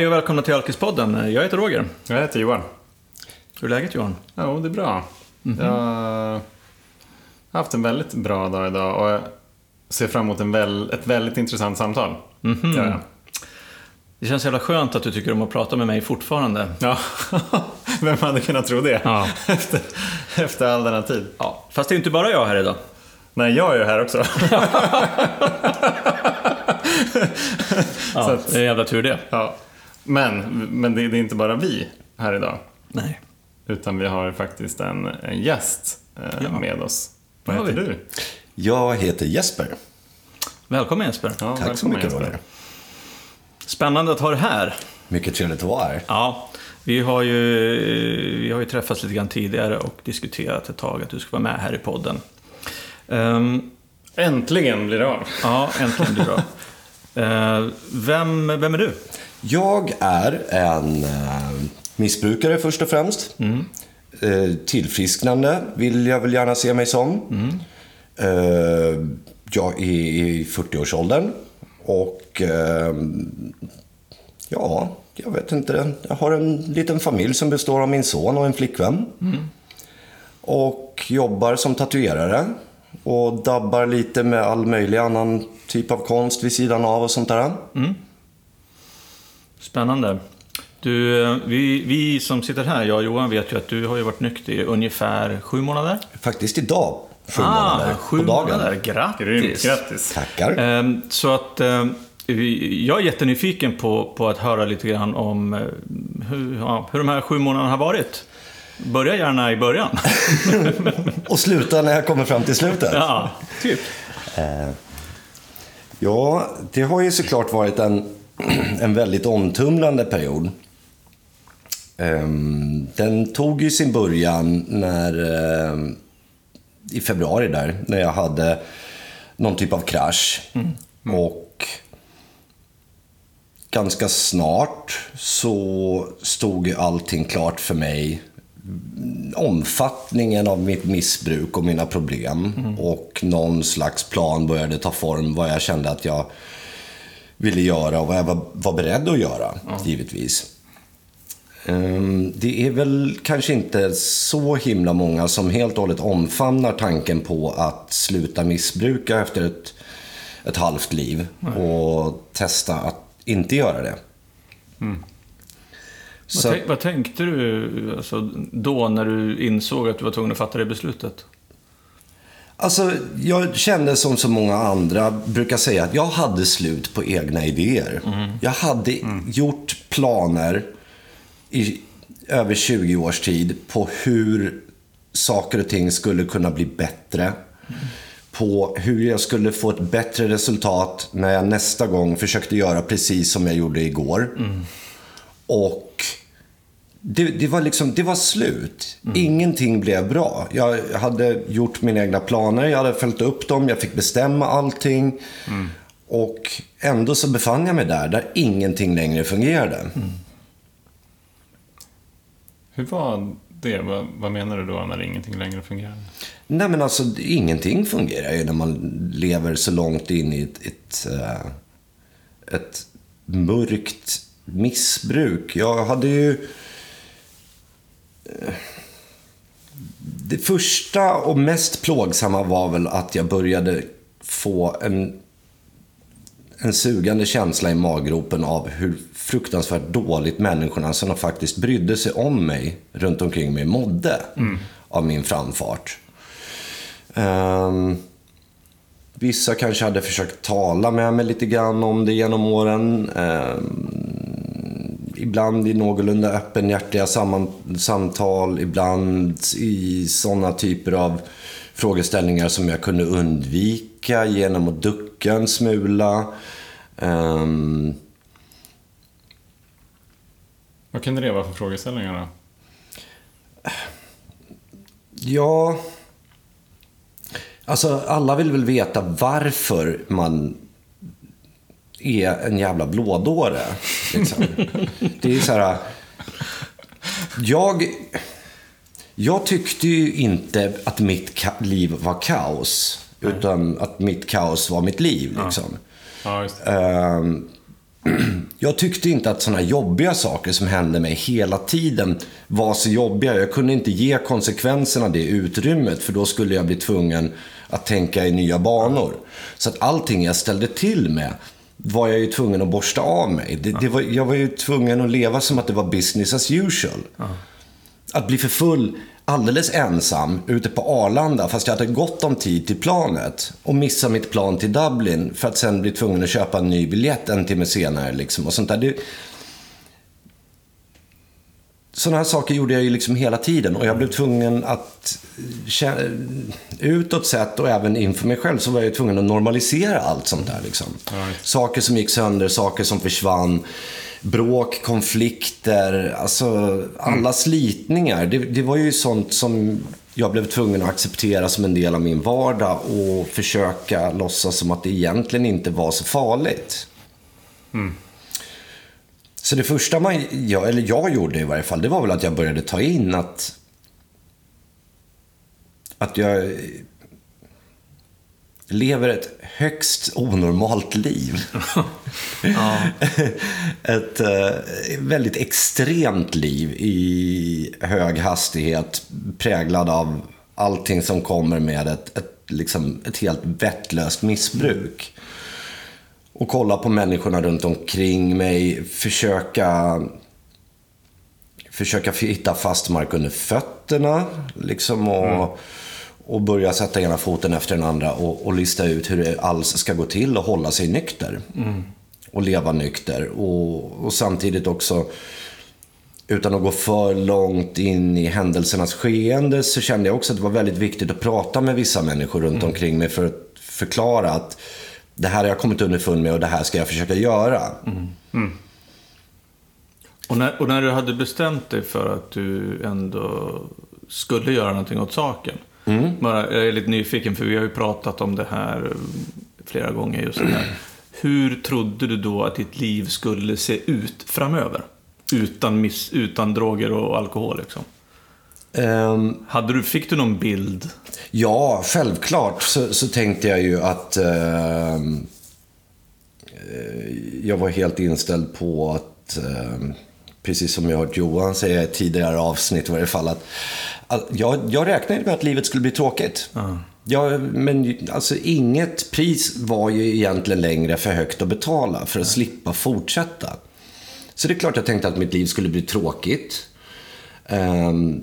hej och välkomna till Alkispodden. Jag heter Roger. Jag heter Johan. Hur är läget Johan? Jo, det är bra. Mhm. Jag har haft en väldigt bra dag idag och jag ser fram emot en väl, ett väldigt intressant samtal. Mhm. Gör jag. Det känns jävla skönt att du tycker om att prata med mig fortfarande. Ja, vem hade kunnat tro det? Ja. Efter, efter all denna tid. Ja, fast det är inte bara jag här idag. Nej, jag är ju här också. Ja, att- det är jävla tur det. ja. Men, men det, det är inte bara vi här idag. Nej. Utan vi har faktiskt en, en gäst eh, Ja. med oss. Vad heter vi. du? Jag heter Jesper. Välkommen Jesper. Ja, Tack så mycket Jesper. Roger. Spännande att ha dig här. Mycket trevligt att vara här. Ja, vi har, ju, vi har ju träffats lite grann tidigare och diskuterat ett tag att du ska vara med här i podden. Ehm, Äntligen blir det av. ja, äntligen blir det bra. Ehm, vem, vem är du? Jag är en eh, missbrukare först och främst. Eh, tillfrisknande vill jag väl gärna se mig som. Eh, jag är i 40-årsåldern och ja, jag vet inte. Jag har en liten familj som består av min son och en flickvän. Och jobbar som tatuerare. Och dabbar lite med all möjlig annan typ av konst vid sidan av och sånt där. Spännande. Du, eh, vi, vi som sitter här, jag och Johan, vet ju att du har ju varit nykter i ungefär sju månader. Faktiskt idag, sju ah, månader sju på dagen. månader. Grattis! Grymt, grattis. Tackar. Ehm, Så att eh, jag är jättenyfiken på, på att höra lite grann om eh, hur, ja, hur de här sju månaderna har varit. Börja gärna i början. Och sluta när jag kommer fram till slutet. ja, typ. Ja, det har ju såklart varit en, en väldigt omtumlande period. Ehm, Den tog ju sin början när, ehm, i februari där, när jag hade någon typ av krasch. Och ganska snart så stod ju allting klart för mig. Omfattningen av mitt missbruk och mina problem. Och någon slags plan började ta form vad jag kände att jag ville göra och vad jag var, var beredd att göra, givetvis. Ehm, Det är väl kanske inte så himla många som helt och hållet omfamnar tanken på att sluta missbruka efter ett, ett halvt liv och testa att inte göra det. Vad, Så, tänk, vad tänkte du alltså, då när du insåg att du var tvungen att fatta det beslutet? Alltså, jag kände som så många andra brukar säga att jag hade slut på egna idéer. Jag hade gjort planer i över 20 års tid på hur saker och ting skulle kunna bli bättre. På hur jag skulle få ett bättre resultat när jag nästa gång försökte göra precis som jag gjorde igår. Och det, det, var liksom, det var slut. Ingenting blev bra. Jag hade gjort mina egna planer, jag hade följt upp dem, jag fick bestämma allting. Och ändå så befann jag mig där, där ingenting längre fungerade. Hur var det? Vad, vad menar du då när ingenting längre fungerar? Nej men alltså, ingenting fungerar ju när man lever så långt in i ett, ett, eh, ett mörkt missbruk. Jag hade ju... Det första och mest plågsamma var väl att jag började få en, en sugande känsla i maggropen av hur fruktansvärt dåligt människorna som faktiskt brydde sig om mig runt omkring mig mådde av min framfart. Ehm, vissa kanske hade försökt tala med mig lite grann om det genom åren. Ehm, ibland i någorlunda öppenhjärtiga samtal, ibland i sådana typer av frågeställningar som jag kunde undvika genom att ducka en smula. Ehm, Vad kunde det vara för frågeställningar då? Ja... Alltså, alla vill väl veta varför man är en jävla blådåre. Liksom. Det är så här... Jag... Jag tyckte ju inte att mitt liv var kaos. Utan att mitt kaos var mitt liv. Liksom. Ja, det. Ehm, jag tyckte inte att sådana jobbiga saker som hände mig hela tiden var så jobbiga. Jag kunde inte ge konsekvenserna det utrymmet för då skulle jag bli tvungen att tänka i nya banor. Så att allting jag ställde till med var jag ju tvungen att borsta av mig. Det, det var, jag var ju tvungen att leva som att det var business as usual. Att bli för full alldeles ensam ute på Arlanda fast jag hade gott om tid till planet och missa mitt plan till Dublin för att sen bli tvungen att köpa en ny biljett en timme senare. Liksom, och sånt där. Det... Sådana här saker gjorde jag ju liksom hela tiden och jag blev tvungen att utåt sett och även inför mig själv så var jag tvungen att normalisera allt sånt där. Liksom. Saker som gick sönder, saker som försvann bråk, konflikter, alltså alla slitningar. Det, det, var ju sånt som jag blev tvungen att acceptera som en del av min vardag och försöka låtsas som att det egentligen inte var så farligt. Mm. Så det första man, jag, eller jag gjorde i varje fall, det var väl att jag började ta in att att jag lever ett högst onormalt liv. ett eh, väldigt extremt liv i hög hastighet, präglad av allting som kommer med ett, ett, liksom, ett helt vettlöst missbruk. Och kolla på människorna runt omkring mig, försöka försöka hitta fast mark under fötterna. Liksom, och, mm och börja sätta ena foten efter den andra och, och lista ut hur det alls ska gå till att hålla sig nykter. Mm. Och leva nykter. Och, och, samtidigt också, utan att gå för långt in i händelsernas skeende, så kände jag också att det var väldigt viktigt att prata med vissa människor runt mm. omkring mig för att förklara att det här har jag kommit underfund med och det här ska jag försöka göra. Mm. mm. Och, när, och när du hade bestämt dig för att du ändå skulle göra någonting åt saken. Mm. Bara, jag är lite nyfiken, för vi har ju pratat om det här flera gånger. just det Hur trodde du då att ditt liv skulle se ut framöver? Utan, miss, utan droger och alkohol liksom? Um, Hade du, fick du någon bild? Ja, självklart så, så tänkte jag ju att uh, jag var helt inställd på att, uh, precis som jag hört Johan säga i tidigare avsnitt i varje fall, att jag, jag räknade med att livet skulle bli tråkigt. Uh. Ja, men alltså inget pris var ju egentligen längre för högt att betala för att uh. slippa fortsätta. Så det är klart jag tänkte att mitt liv skulle bli tråkigt. Um,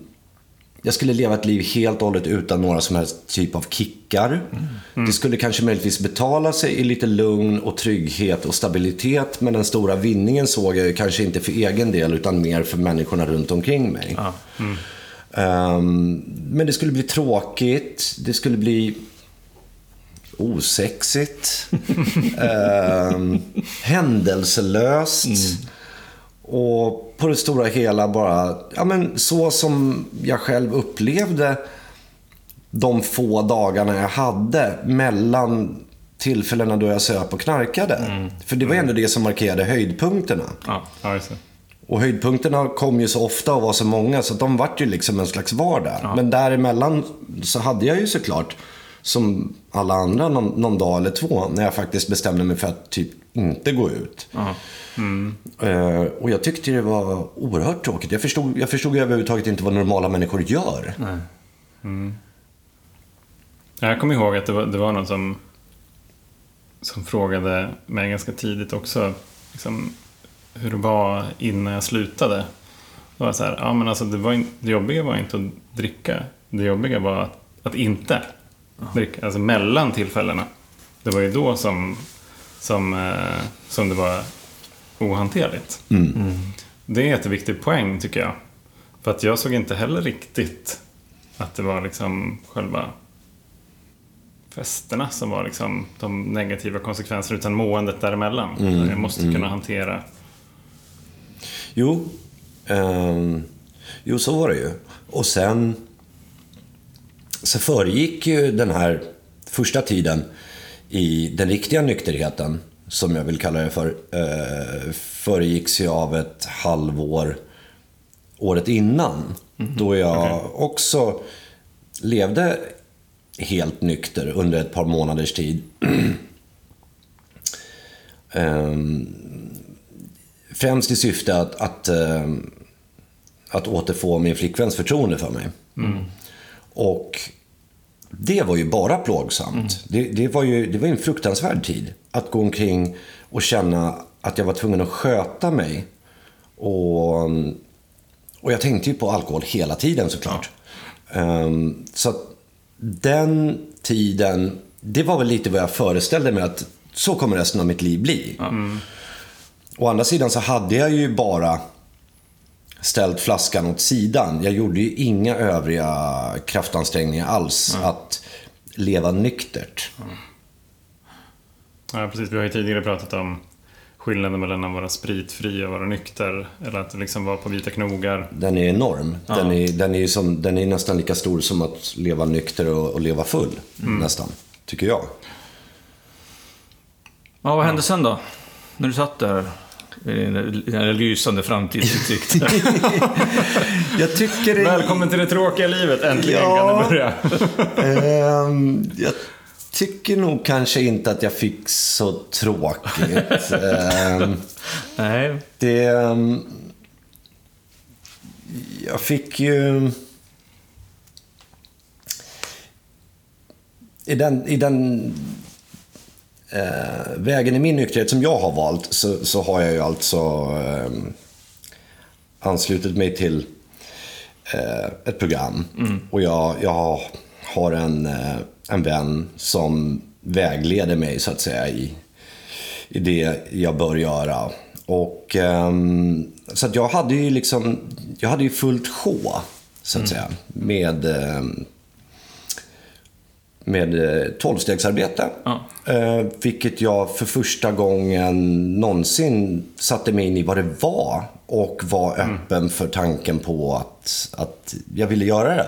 jag skulle leva ett liv helt och hållet utan några som helst typ av kickar. Mm. Mm. Det skulle kanske möjligtvis betala sig i lite lugn och trygghet och stabilitet. Men den stora vinningen såg jag ju kanske inte för egen del utan mer för människorna runt omkring mig. Mm. Um, men det skulle bli tråkigt. Det skulle bli osexigt. um, händelselöst. Mm. Och på det stora hela bara, ja men så som jag själv upplevde de få dagarna jag hade mellan tillfällena då jag söp och knarkade. Mm. För det var ändå det som markerade höjdpunkterna. Ja, ja, och höjdpunkterna kom ju så ofta och var så många så de vart ju liksom en slags vardag. Ja. Men däremellan så hade jag ju såklart, som alla andra, någon, någon, dag eller två när jag faktiskt bestämde mig för att typ inte gå ut. Mm. Uh, och jag tyckte det var oerhört tråkigt. Jag förstod, jag förstod överhuvudtaget inte vad normala människor gör. Mm. Jag kommer ihåg att det var, det var någon som, som frågade mig ganska tidigt också. Liksom, hur det var innan jag slutade. Det var så här, ja men alltså det, var in, det jobbiga var inte att dricka. Det jobbiga var att, att inte. Alltså mellan tillfällena. Det var ju då som, som, eh, som det var ohanterligt. Mm. Mm. Det är en jätteviktig poäng tycker jag. För att jag såg inte heller riktigt att det var liksom själva festerna som var liksom de negativa konsekvenserna utan måendet däremellan. Mm. Jag måste kunna mm. hantera Jo, um, jo så var det ju. Och sen så föregick ju den här första tiden i den riktiga nykterheten, som jag vill kalla det för, uh, föregicks ju av ett halvår året innan. Mm -hmm. Då jag okay. också levde helt nykter under ett par månaders tid. um, främst i syfte att, att, eh, att återfå min flickväns förtroende för mig. Och det var ju bara plågsamt. Det, det, var ju det var en fruktansvärd tid. Att gå omkring och känna att jag var tvungen att sköta mig. Och, och jag tänkte ju på alkohol hela tiden såklart. Um, så den tiden, det var väl lite vad jag föreställde mig att så kommer resten av mitt liv bli. Mm. Å andra sidan så hade jag ju bara ställt flaskan åt sidan. Jag gjorde ju inga övriga kraftansträngningar alls mm. att leva nyktert. Mm. Ja, precis. Vi har ju tidigare pratat om skillnaden mellan att vara spritfri och vara nykter. Eller att liksom vara på vita knogar. Den är enorm. Ja. Den, är, den, är som, den är nästan lika stor som att leva nykter och, och leva full. Mm. Nästan, tycker jag. Ja, vad hände sen då? När du satt där den lysande framtidsutsikt. jag tycker det... Välkommen till det tråkiga livet, äntligen ja, kan det börja. um, jag tycker nog kanske inte att jag fick så tråkigt. um, Nej. Det... Um, jag fick ju... I den, i den eh, vägen i min nykterhet som jag har valt så, så har jag ju alltså eh, anslutit mig till eh, ett program. Mm. Och jag, jag har en, eh, en vän som vägleder mig så att säga i, i det jag bör göra. Och, um, så att jag hade ju liksom, jag hade ju fullt sjå, så att mm. säga, med um, med eh, tolvstegsarbete. Ja. Eh, vilket jag för första gången någonsin satte mig in i vad det var och var mm. öppen för tanken på att, att jag ville göra det.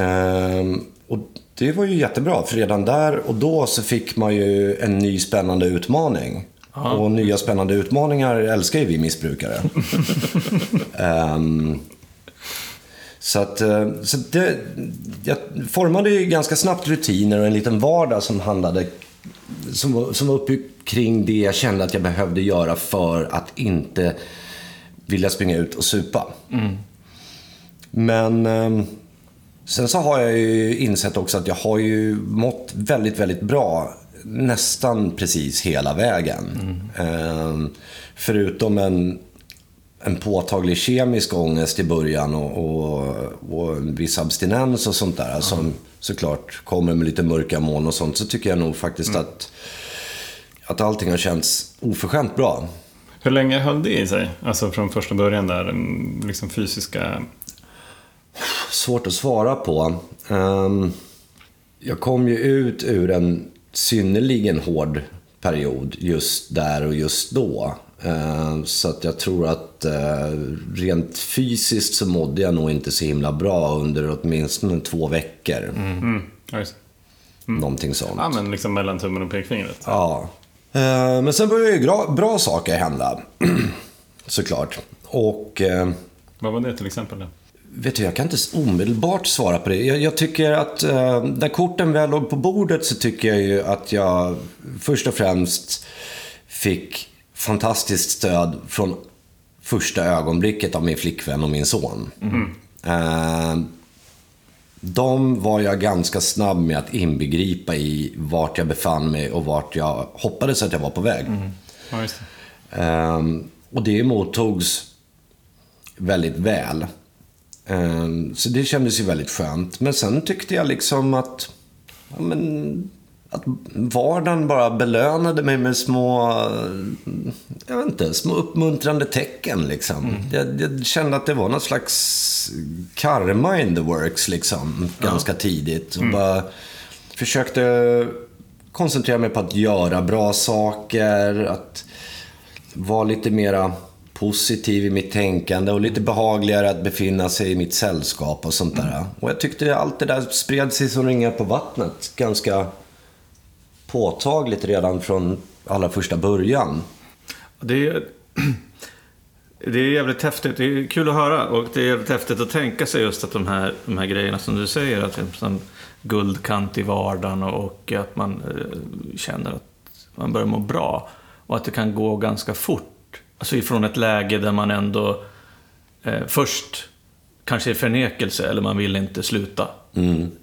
Eh, och det var ju jättebra, för redan där och då så fick man ju en ny spännande utmaning. Aha. Och nya spännande utmaningar älskar ju vi missbrukare. um, Så, att, eh, så det, jag formade ju ganska snabbt rutiner och en liten vardag som handlade som var, som var uppbyggd kring det jag kände att jag behövde göra för att inte vilja springa ut och supa. Mm. Men ehm, sen så har jag ju insett också att jag har ju mått väldigt, väldigt bra nästan precis hela vägen. Mm. Ehm, förutom en en påtaglig kemisk ångest i början och, och, och en viss abstinens och sånt där. Mm. Som såklart kommer med lite mörka moln och sånt. Så tycker jag nog faktiskt mm. att, att allting har känts oförskämt bra. Hur länge höll det i sig? Alltså från första början där, den liksom fysiska... Svårt att svara på. Um, jag kom ju ut ur en synnerligen hård period just där och just då. Eh, så att jag tror att eh, rent fysiskt så mådde jag nog inte så himla bra under åtminstone två veckor. Mm. Mm. Mm. Någonting sånt. Ja, men liksom mellan tummen och pekfingret. Ja. Eh, men sen började ju bra, bra saker hända. Såklart. Och... Vad var det till exempel? Då? Vet du, jag kan inte omedelbart svara på det. Jag, jag tycker att när korten väl låg på bordet så tycker jag ju att jag först och främst fick fantastiskt stöd från första ögonblicket av min flickvän och min son. Mm. Eh, de var jag ganska snabb med att inbegripa i vart jag befann mig och vart jag hoppades att jag var på väg. Mm. Ja, det. Eh, och det mottogs väldigt väl. Eh, så det kändes ju väldigt skönt. Men sen tyckte jag liksom att ja, men, att vardagen bara belönade mig med små, jag vet inte, små uppmuntrande tecken liksom. Mm. Jag, jag, kände att det var någon slags karma in the works liksom, ganska ja. tidigt. Och mm. bara försökte koncentrera mig på att göra bra saker, att vara lite mera positiv i mitt tänkande och lite behagligare att befinna sig i mitt sällskap och sånt där. Mm. Och jag tyckte allt det där spred sig som ringar på vattnet ganska påtagligt redan från allra första början. Det är, det är jävligt häftigt. Det är kul att höra och det är jävligt häftigt att tänka sig just att de här, de här grejerna som du säger, att som guldkant i vardagen och att man eh, känner att man börjar må bra. Och att det kan gå ganska fort alltså ifrån ett läge där man ändå eh, först kanske är förnekelse eller man vill inte sluta.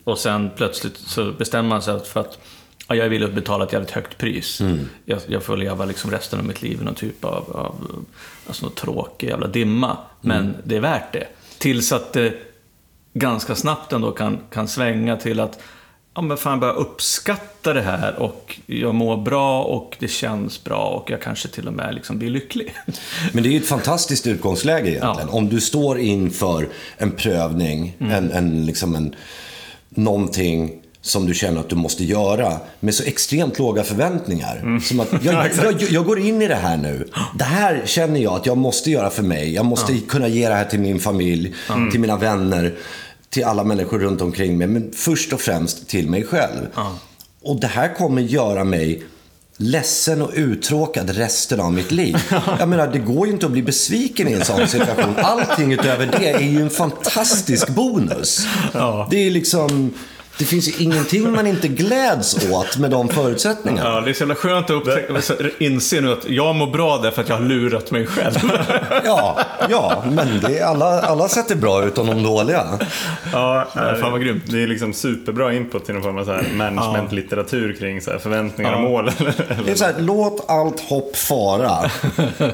Och sen plötsligt så bestämmer man sig för att ja, jag vill betala ett jävligt högt pris. Jag, jag får leva liksom resten av mitt liv i någon typ av, av alltså någon tråkig jävla dimma. Men det är värt det. Tills att det ganska snabbt ändå kan, kan svänga till att ja, men fan, jag börjar uppskatta det här och jag mår bra och det känns bra och jag kanske till och med liksom blir lycklig. Men det är ju ett fantastiskt utgångsläge egentligen. Om du står inför en prövning, en, en, liksom en, någonting som du känner att du måste göra med så extremt låga förväntningar. Som att jag, jag, jag går in i det här nu. Det här känner jag att jag måste göra för mig. Jag måste kunna ge det här till min familj, till mina vänner, till alla människor runt omkring mig. Men först och främst till mig själv. Och det här kommer göra mig ledsen och uttråkad resten av mitt liv. Jag menar, det går ju inte att bli besviken i en sån situation. Allting utöver det är ju en fantastisk bonus. Det är liksom... Det finns ju ingenting man inte gläds åt med de förutsättningarna. Ja, det är så jävla skönt att upptäcka, inse nu att jag mår bra därför att jag har lurat mig själv. Ja, ja men det är alla, alla sätt är bra utom de dåliga. Ja, fan vad grymt. Det är liksom superbra input till någon form av så management-litteratur kring så här förväntningar och mål. Det är så här, låt allt hopp fara.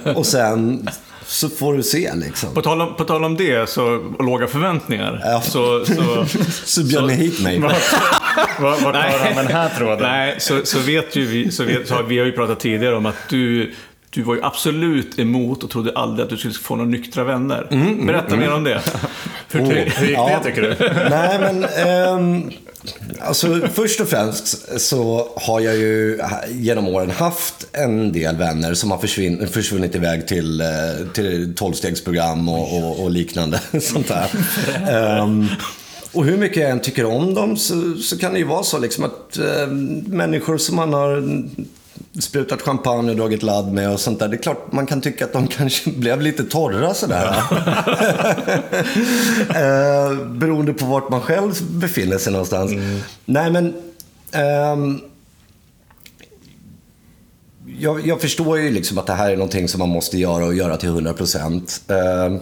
Och sen så får du se liksom. På tal om, på tal om det, så och låga förväntningar. Ja. Så, så, Så bjöd ni hit mig. Vart vart har han den här tråden? nej, så, så vet ju vi, så vet, så har, vi har ju pratat tidigare om att du, du var ju absolut emot och trodde aldrig att du skulle få några nyktra vänner. Berätta mer om det. Hur, Oh, hur gick ja. det tycker du? Nej, men... ehm, alltså, först och främst så har jag ju genom åren haft en del vänner som har försvinn, försvunnit iväg till, eh, till tolvstegsprogram och, och, och liknande. Sånt där. Um, och hur mycket jag än tycker om dem så, så kan det ju vara så liksom att eh, människor som man har sprutat champagne och dragit ladd med och sånt där. Det är klart man kan tycka att de kanske blev lite torra sådär. eh, beroende på vart man själv befinner sig någonstans. Nej men... ehm, jag, jag förstår ju liksom att det här är någonting som man måste göra och göra till 100 procent. Eh,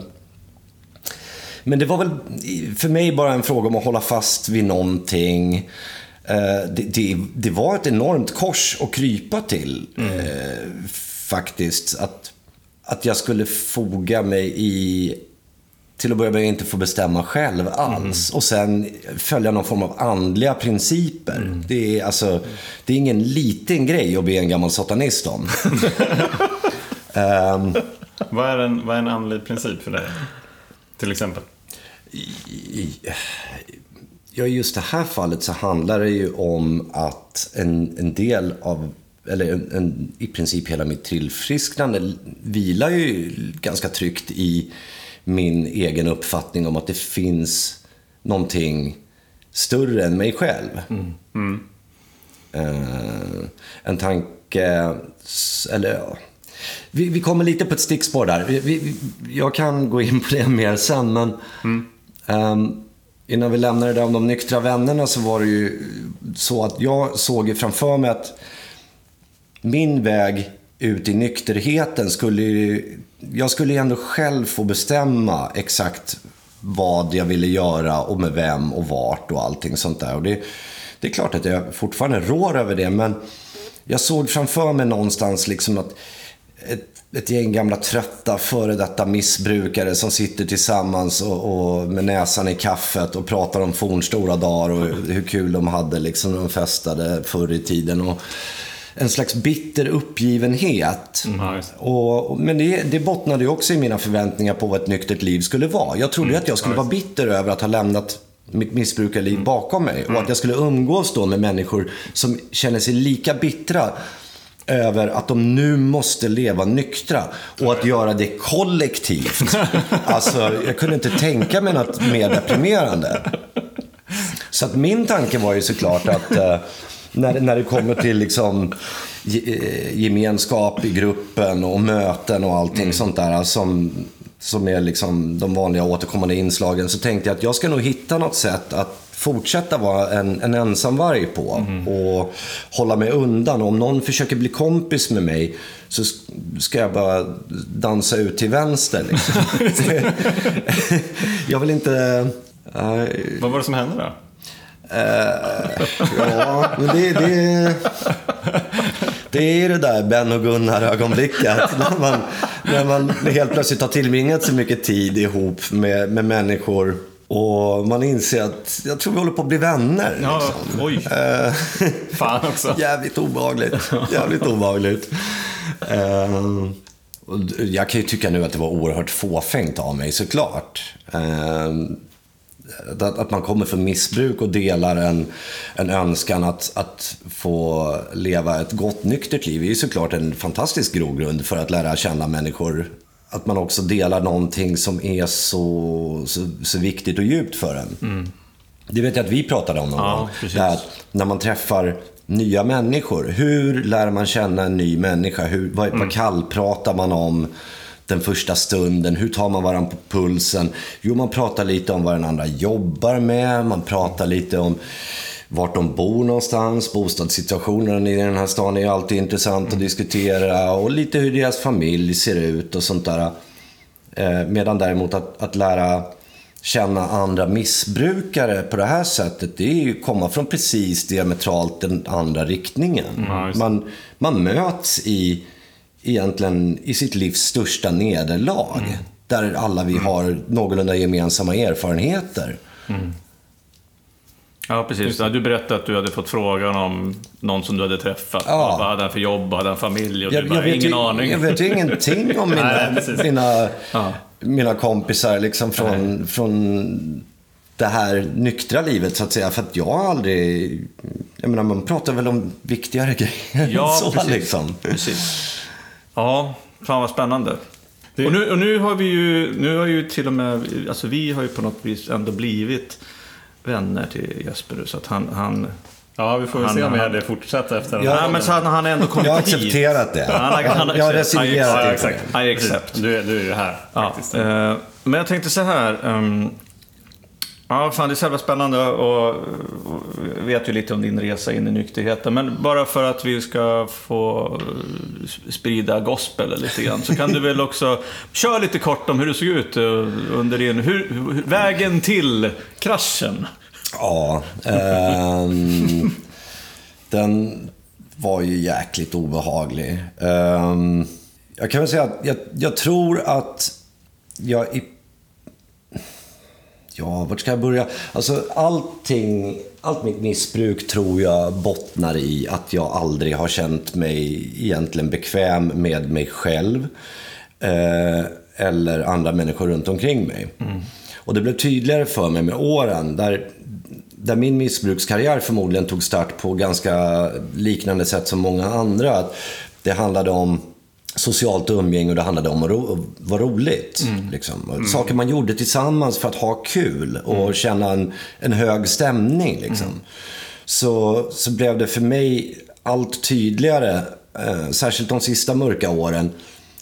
men det var väl för mig bara en fråga om att hålla fast vid någonting. Eh, det, det, det var ett enormt kors att krypa till. Eh, faktiskt. Att, att jag skulle foga mig i till att börja med inte få bestämma själv alls. Och sen följa någon form av andliga principer. Det, är, alltså, det är ingen liten grej att be en gammal satanist om. Ehm, Vad är en, vad är en andlig princip för dig? Till exempel? i, ja, i just det här fallet så handlar det ju om att en, en del av, eller en, en, i princip hela mitt tillfrisknande vilar ju ganska tryggt i min egen uppfattning om att det finns någonting större än mig själv. Eh, en tanke, eller ja. Vi, vi kommer lite på ett stickspår där. Vi, vi, jag kan gå in på det mer sen, men ehm, innan vi lämnar det där om de nyktra vännerna så var det ju så att jag såg ju framför mig att min väg ut i nykterheten skulle ju... Jag skulle ju ändå själv få bestämma exakt vad jag ville göra och med vem och vart och allting sånt där. Och det, det är klart att jag fortfarande rår över det, men jag såg framför mig någonstans liksom att ett, ett gäng gamla trötta före detta missbrukare som sitter tillsammans och, och med näsan i kaffet och pratar om fornstora dagar och hur kul de hade liksom när de festade förr i tiden. Och en slags bitter uppgivenhet. Det. Och, men det, det bottnade ju också i mina förväntningar på vad ett nyktert liv skulle vara. Jag trodde ju att jag skulle vara bitter över att ha lämnat mitt missbrukarliv bakom mig. Och att jag skulle umgås då med människor som känner sig lika bittra över att de nu måste leva nyktra och att göra det kollektivt. Alltså, jag kunde inte tänka mig något mer deprimerande. Så att min tanke var ju såklart att eh, när, när det kommer till liksom eh, gemenskap i gruppen och möten och allting sånt där som, som är liksom de vanliga återkommande inslagen så tänkte jag att jag ska nog hitta något sätt att fortsätta vara en, en ensamvarg på och hålla mig undan. Och om någon försöker bli kompis med mig så ska jag bara dansa ut till vänster. Liksom. jag vill inte... Uh, Vad var det som hände då? Uh, ja, men det, det, det är det där Ben och Gunnar-ögonblicket. När man, när man helt plötsligt har tillbringat så mycket tid ihop med, med människor och man inser att jag tror vi håller på att bli vänner. Ja, liksom. oj. Uh, Fan också. jävligt obehagligt. Jävligt obehagligt. Uh, jag kan ju tycka nu att det var oerhört fåfängt av mig såklart. Uh, att, att man kommer från missbruk och delar en, en önskan att, att få leva ett gott nyktert liv är ju såklart en fantastisk grogrund för att lära känna människor. Att man också delar någonting som är så, så, så viktigt och djupt för en. Mm. Det vet jag att vi pratade om någon Ja, gång. att när man träffar nya människor. Hur lär man känna en ny människa? Hur, vad, Mm. vad kallpratar man om den första stunden? Hur tar man varandra på pulsen? Jo, man pratar lite om vad den andra jobbar med. Man pratar lite om vart de bor någonstans. Bostadssituationen i den här stan är alltid intressant att diskutera. Och lite hur deras familj ser ut och sånt där. Eh, medan däremot att, att lära känna andra missbrukare på det här sättet, det är ju att komma från precis diametralt den andra riktningen. Det. man, man möts i, egentligen i sitt livs största nederlag. Där alla vi har någorlunda gemensamma erfarenheter. Ja, precis. Ja, du berättade att du hade fått frågan om någon som du hade träffat. Ja. Vad hade han för jobb? Hade han familj? Och Jag, du bara, jag, vet ingen ju, aning. jag vet ju ingenting om mina, Nej, mina, Ja. mina kompisar liksom från, från det här nyktra livet så att säga. För att jag har aldrig... Jag menar, man pratar väl om viktigare grejer Ja, så precis. liksom. Precis. Ja, fan vad spännande. Det- Och, nu, och nu har vi ju, nu har ju till och med, alltså vi har ju på något vis ändå blivit vänner till Jesper nu, så att han, han Ja, vi får väl Han- se om han- hade fortsatt efter den Ja, här Ja, men så han, han ändå kommit Jag har hit. accepterat det. Han han har, Jag har resignerat exakt. I accept. Du, är- du är ju här Ja, faktiskt. eh, men jag tänkte så här. ehm, ja, fan det är så jävla spännande och, och vet ju lite om din resa in i nykterheten. Men bara för att vi ska få eh, sprida gospel lite grann så kan du väl också köra lite kort om hur det såg ut eh, under din, hur, hur, vägen till kraschen. Ja. ehm, den var ju jäkligt obehaglig. Ehm, jag kan väl säga att jag, jag tror att jag i... Ja, vart ska jag börja? Alltså allting, allt mitt missbruk tror jag bottnar i att jag aldrig har känt mig egentligen bekväm med mig själv. Eh, eller andra människor runt omkring mig. Och det blev tydligare för mig med åren. Där, där min missbrukskarriär förmodligen tog start på ganska liknande sätt som många andra. Att Det handlade om socialt umgänge och det handlade om att ro, vara roligt. Liksom. Och Saker man gjorde tillsammans för att ha kul och känna en, en hög stämning. Liksom. Så, så blev det för mig allt tydligare, eh, särskilt de sista mörka åren,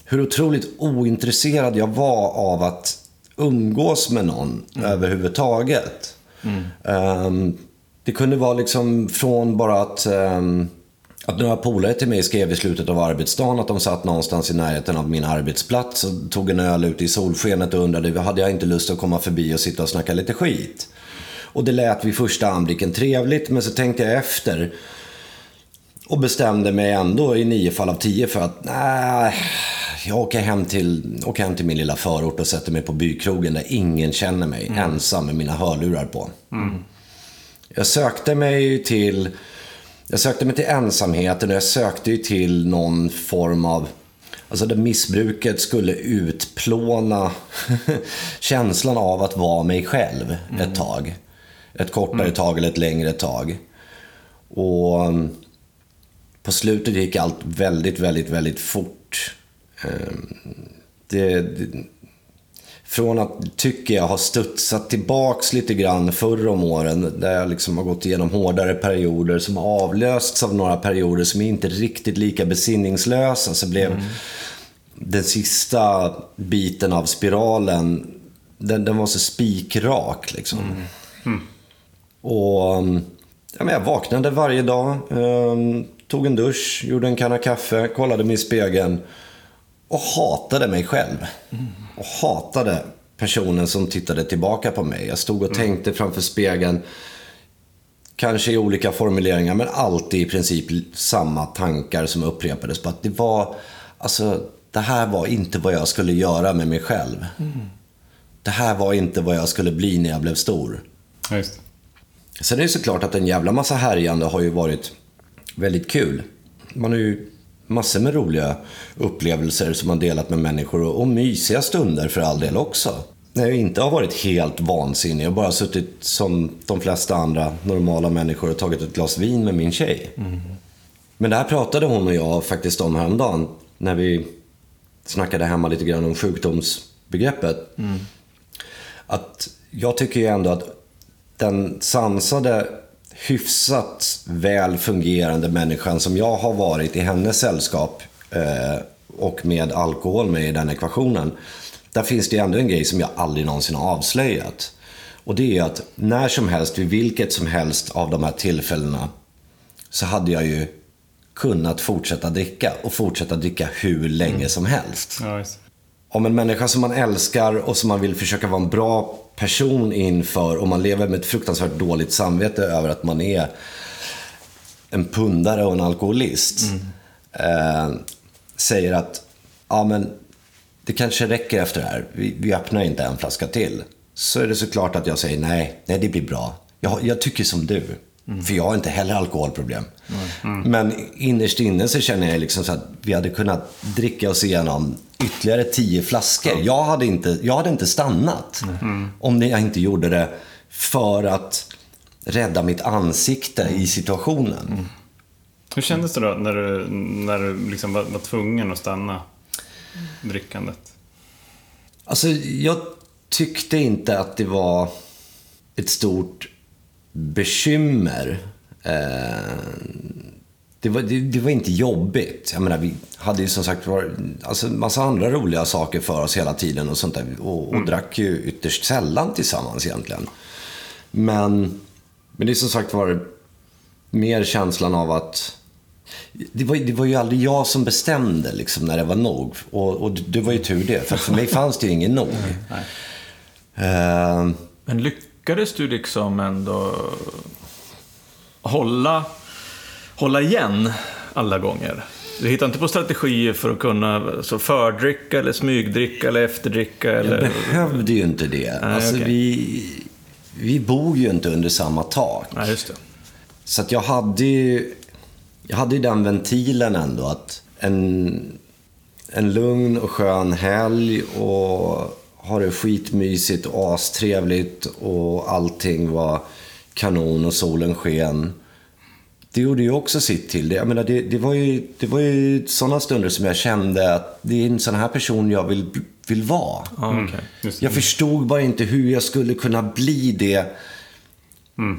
hur otroligt ointresserad jag var av att umgås med någon överhuvudtaget. Ehm, det kunde vara liksom från bara att, ehm, att några polare till mig skrev i slutet av arbetsdagen att de satt någonstans i närheten av min arbetsplats och tog en öl ute i solskenet och undrade hade jag inte lust att komma förbi och sitta och snacka lite skit. Och det lät vid första anblicken trevligt, men så tänkte jag efter och bestämde mig ändå i nio fall av tio för att nej, jag åker hem, till, åker hem till min lilla förort och sätter mig på bykrogen där ingen känner mig, ensam med mina hörlurar på. Jag sökte mig till jag sökte mig till ensamheten och jag sökte ju till någon form av Alltså där missbruket skulle utplåna känslan av att vara mig själv ett tag. Ett kortare tag eller ett längre tag. Och um, på slutet gick allt väldigt, väldigt, väldigt fort. Ehm, Det, det, från att, tycker jag, ha studsat tillbaks lite grann förr om åren, där jag liksom har gått igenom hårdare perioder som har avlösts av några perioder som är inte riktigt lika besinningslösa, så blev den sista biten av spiralen, den, den var så spikrak liksom. Och um, ja, men jag vaknade varje dag, um, tog en dusch, gjorde en kanna kaffe, kollade mig i spegeln och hatade mig själv. Och hatade personen som tittade tillbaka på mig. Jag stod och tänkte framför spegeln, kanske i olika formuleringar, men alltid i princip samma tankar som upprepades. På att det var, alltså, det här var inte vad jag skulle göra med mig själv. Det här var inte vad jag skulle bli när jag blev stor. Ja, just. Sen är det såklart att en jävla massa härjande har ju varit väldigt kul. Man har ju massor med roliga upplevelser som man delat med människor och, och mysiga stunder för all del också. När jag inte har varit helt vansinnig och bara suttit som de flesta andra normala människor och tagit ett glas vin med min tjej. Men det här pratade hon och jag faktiskt om häromdagen när vi snackade hemma lite grann om sjukdomsbegreppet. Att jag tycker ju ändå att den sansade, hyfsat väl fungerande människan som jag har varit i hennes sällskap eh, och med alkohol med i den ekvationen. Där finns det ändå en grej som jag aldrig någonsin har avslöjat. Och det är att när som helst, vid vilket som helst av de här tillfällena, så hade jag ju kunnat fortsätta dricka och fortsätta dricka hur länge som helst Ja. Om en människa som man älskar och som man vill försöka vara en bra person inför och man lever med ett fruktansvärt dåligt samvete över att man är en pundare och en alkoholist. Eh, säger att ja, men det kanske räcker efter det här. Vi, vi öppnar inte en flaska till. Så är det såklart att jag säger nej, nej det blir bra. Jag, jag tycker som du. För jag har inte heller alkoholproblem. Men innerst inne så känner jag liksom så att vi hade kunnat dricka oss igenom ytterligare tio flaskor. Jag, hade inte, jag hade inte stannat om jag inte gjorde det för att rädda mitt ansikte i situationen. Hur kändes det då när du, när du liksom var, var tvungen att stanna drickandet? Alltså, jag tyckte inte att det var ett stort bekymmer. Eh, det, var, det, det var inte jobbigt. Jag menar, vi hade ju som sagt var, alltså, massa andra roliga saker för oss hela tiden och sånt där. Och, och drack ju ytterst sällan tillsammans egentligen. Men, men det är som sagt var mer känslan av att det var, det var ju aldrig jag som bestämde liksom, när det var nog. Och, och det var ju tur det, för för mig fanns det ju ingen nog. Eh, Men lyckades du liksom ändå hålla, hålla igen alla gånger? Du hittar inte på strategier för att kunna så fördricka eller smygdricka eller efterdricka? jag Eller... behövde ju inte det. Nej, alltså, okej. vi, vi bor ju inte under samma tak. Nej, just det. Så att jag hade ju jag hade ju den ventilen ändå att en, en lugn och skön helg och ha det skitmysigt och astrevligt och allting var kanon och solen sken. Det gjorde ju också sitt till. Det, jag menar, det, det, var ju, det var ju sådana stunder som jag kände att det är en sån här person jag vill, vill vara. Just Jag förstod bara inte hur jag skulle kunna bli det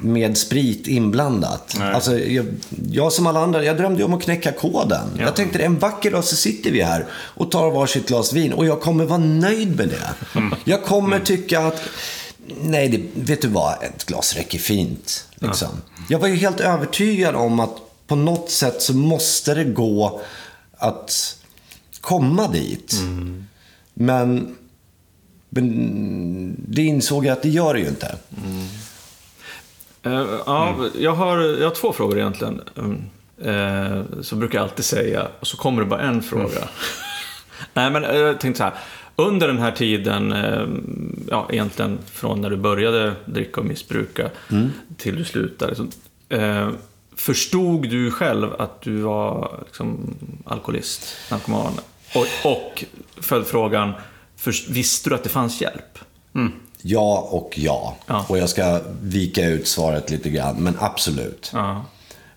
med sprit inblandat. Nej. Alltså, jag, jag som alla andra, jag drömde ju om att knäcka koden. Ja. Jag tänkte en vacker dag så sitter vi här och tar varsitt glas vin och jag kommer vara nöjd med det. Jag kommer tycka att, nej, det, vet du vad, ett glas räcker fint. Liksom. Jag var ju helt övertygad om att på något sätt så måste det gå att komma dit. Men, men det insåg jag att det gör det ju inte. Eh, ja, jag, har, jag har två frågor egentligen. Mm, eh, så brukar jag alltid säga, och så kommer det bara en fråga. Nej, men eh, jag tänkte så här. Under den här tiden, eh, ja, egentligen från när du började dricka och missbruka till du slutade. Så, eh, förstod du själv att du var liksom, alkoholist, narkoman? Och, och följdfrågan, visste du att det fanns hjälp? Ja och ja. Ja. Och jag ska vika ut svaret lite grann, men absolut. Ja.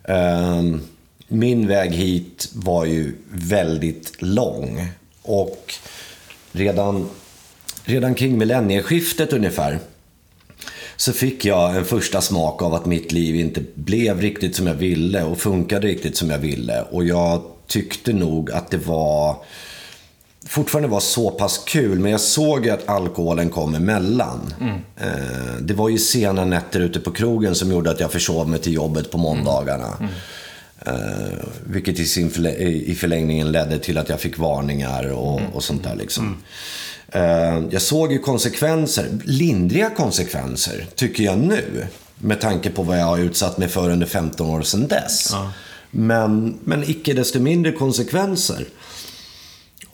Ehm, min väg hit var ju väldigt lång. Och redan, redan kring millennieskiftet ungefär så fick jag en första smak av att mitt liv inte blev riktigt som jag ville och funkade riktigt som jag ville. Och jag tyckte nog att det var fortfarande var så pass kul, men jag såg ju att alkoholen kom emellan. Eh, det var ju sena nätter ute på krogen som gjorde att jag försov mig till jobbet på måndagarna. Eh, vilket i, sin förlä- i förlängningen ledde till att jag fick varningar och, och sånt där. Liksom. Eh, jag såg ju konsekvenser, lindriga konsekvenser, tycker jag nu. Med tanke på vad jag har utsatt mig för under 15 år sedan dess. Men, men icke desto mindre konsekvenser.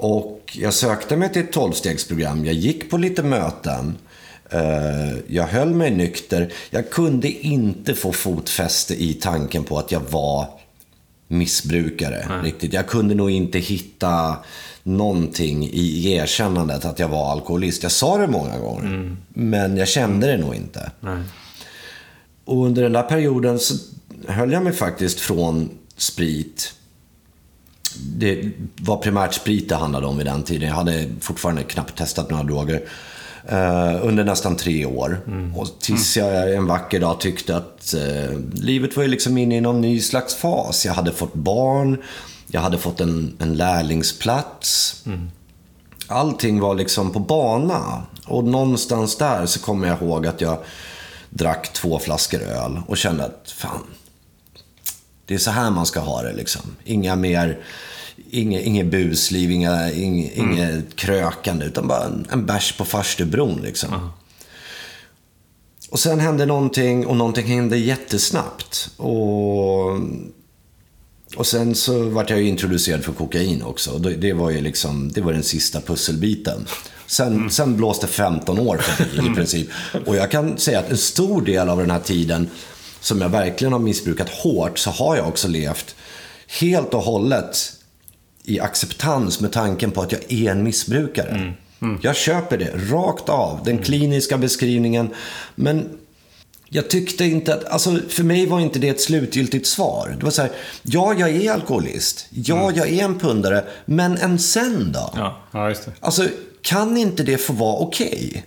Och jag sökte mig till ett tolvstegsprogram. Jag gick på lite möten. Eh, Jag höll mig nykter. Jag kunde inte få fotfäste i tanken på att jag var missbrukare. Riktigt. Jag kunde nog inte hitta någonting i erkännandet att jag var alkoholist. Jag sa det många gånger, men jag kände det nog inte. Och under den där perioden så höll jag mig faktiskt från sprit. Det var primärt sprit det handlade om vid den tiden. Jag hade fortfarande knappt testat några droger. eh, under nästan tre år. Och tills jag en vacker dag tyckte att eh, livet var ju liksom inne i någon ny slags fas. Jag hade fått barn. Jag hade fått en, en lärlingsplats. Allting var liksom på bana. Och någonstans där så kommer jag ihåg att jag drack två flaskor öl och kände att fan, det är så här man ska ha det liksom. Inga mer, inget, inget busliv, inga, inget, inget krökande, utan bara en, en bärs på farstubron liksom. Och sen hände någonting och någonting hände jättesnabbt. Och, och sen så vart jag ju introducerad för kokain också. Det, var ju liksom, det var den sista pusselbiten. Sen, sen blåste 15 år förbi i princip. Och jag kan säga att en stor del av den här tiden som jag verkligen har missbrukat hårt så har jag också levt helt och hållet i acceptans med tanken på att jag är en missbrukare. Jag köper det rakt av, den kliniska beskrivningen. Men jag tyckte inte att, alltså för mig var inte det ett slutgiltigt svar. Det var så här, ja jag är alkoholist, ja jag är en pundare, men en sen då? Ja. Ja, just det. Alltså, kan inte det få vara okej?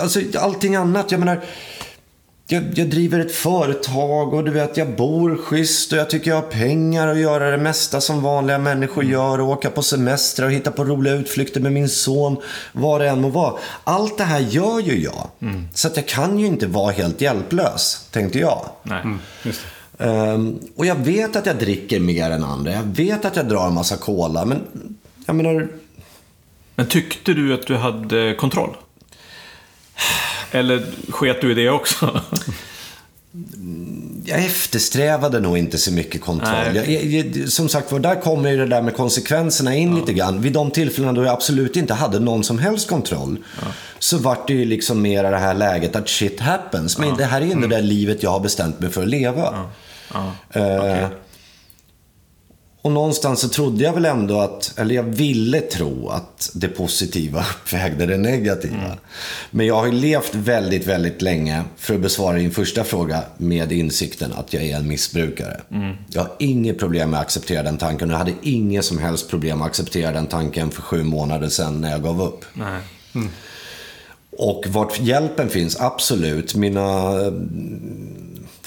Alltså, allting annat, jag menar... Jag, jag driver ett företag och du vet, jag bor schysst och jag tycker jag har pengar att göra det mesta som vanliga människor gör och åka på semester och hitta på roliga utflykter med min son, vad det än må vara. Allt det här gör ju jag. Så att jag kan ju inte vara helt hjälplös, tänkte jag. Nej. Just det. Ehm, och jag vet att jag dricker mer än andra. Jag vet att jag drar en massa cola, men jag menar... Men tyckte du att du hade kontroll? Eller sket du i det också? Jag eftersträvade nog inte så mycket kontroll. Jag, jag, som sagt var, där kommer ju det där med konsekvenserna in lite grann. Vid de tillfällena då jag absolut inte hade någon som helst kontroll. Så vart det ju liksom mer det här läget att shit happens. Men det här är inte det där livet jag har bestämt mig för att leva. Ja. Eh, Och någonstans så trodde jag väl ändå att, eller jag ville tro att det positiva uppvägde det negativa. Men jag har ju levt väldigt, väldigt länge, för att besvara din första fråga, med insikten att jag är en missbrukare. Jag har inget problem med att acceptera den tanken och jag hade inget som helst problem att acceptera den tanken för sju månader sedan när jag gav upp. Nej. Och vart hjälpen finns, absolut. Mina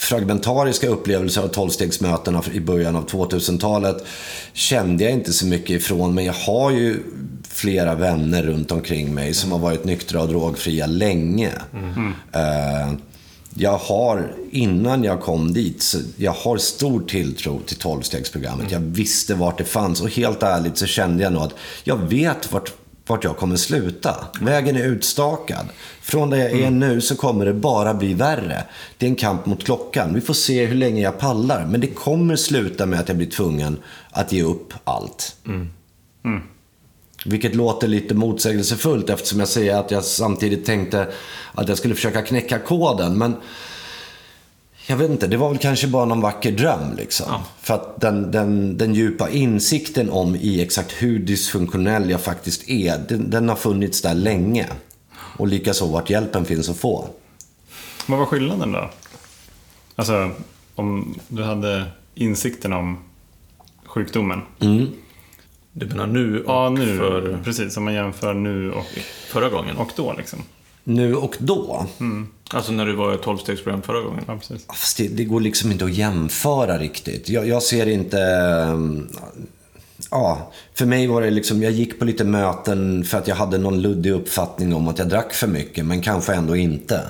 fragmentariska upplevelser av tolvstegsmötena i början av 2000-talet kände jag inte så mycket ifrån. Men jag har ju flera vänner runt omkring mig som har varit nyktra och drogfria länge. Eh, Jag har, innan jag kom dit, jag har stor tilltro till tolvstegsprogrammet. Jag visste vart det fanns och helt ärligt så kände jag nog att jag vet vart, vart jag kommer sluta. Vägen är utstakad. Från där jag är nu så kommer det bara bli värre. Det är en kamp mot klockan. Vi får se hur länge jag pallar. Men det kommer sluta med att jag blir tvungen att ge upp allt. Vilket låter lite motsägelsefullt eftersom jag säger att jag samtidigt tänkte att jag skulle försöka knäcka koden. Men jag vet inte, det var väl kanske bara någon vacker dröm liksom. För att den, den, den djupa insikten om i exakt hur dysfunktionell jag faktiskt är, den, den har funnits där länge. Och likaså vart hjälpen finns att få. Vad var skillnaden då? Alltså, om du hade insikten om sjukdomen. Du menar nu och Ja, nu. för Precis, om man jämför nu och, förra gången? och då liksom. Nu och då. Alltså när du var i ett tolvstegsprogram förra gången? Ja, precis. Fast det, det går liksom inte att jämföra riktigt. Jag, jag ser inte... ehm, ja, för mig var det liksom, jag gick på lite möten för att jag hade någon luddig uppfattning om att jag drack för mycket, men kanske ändå inte.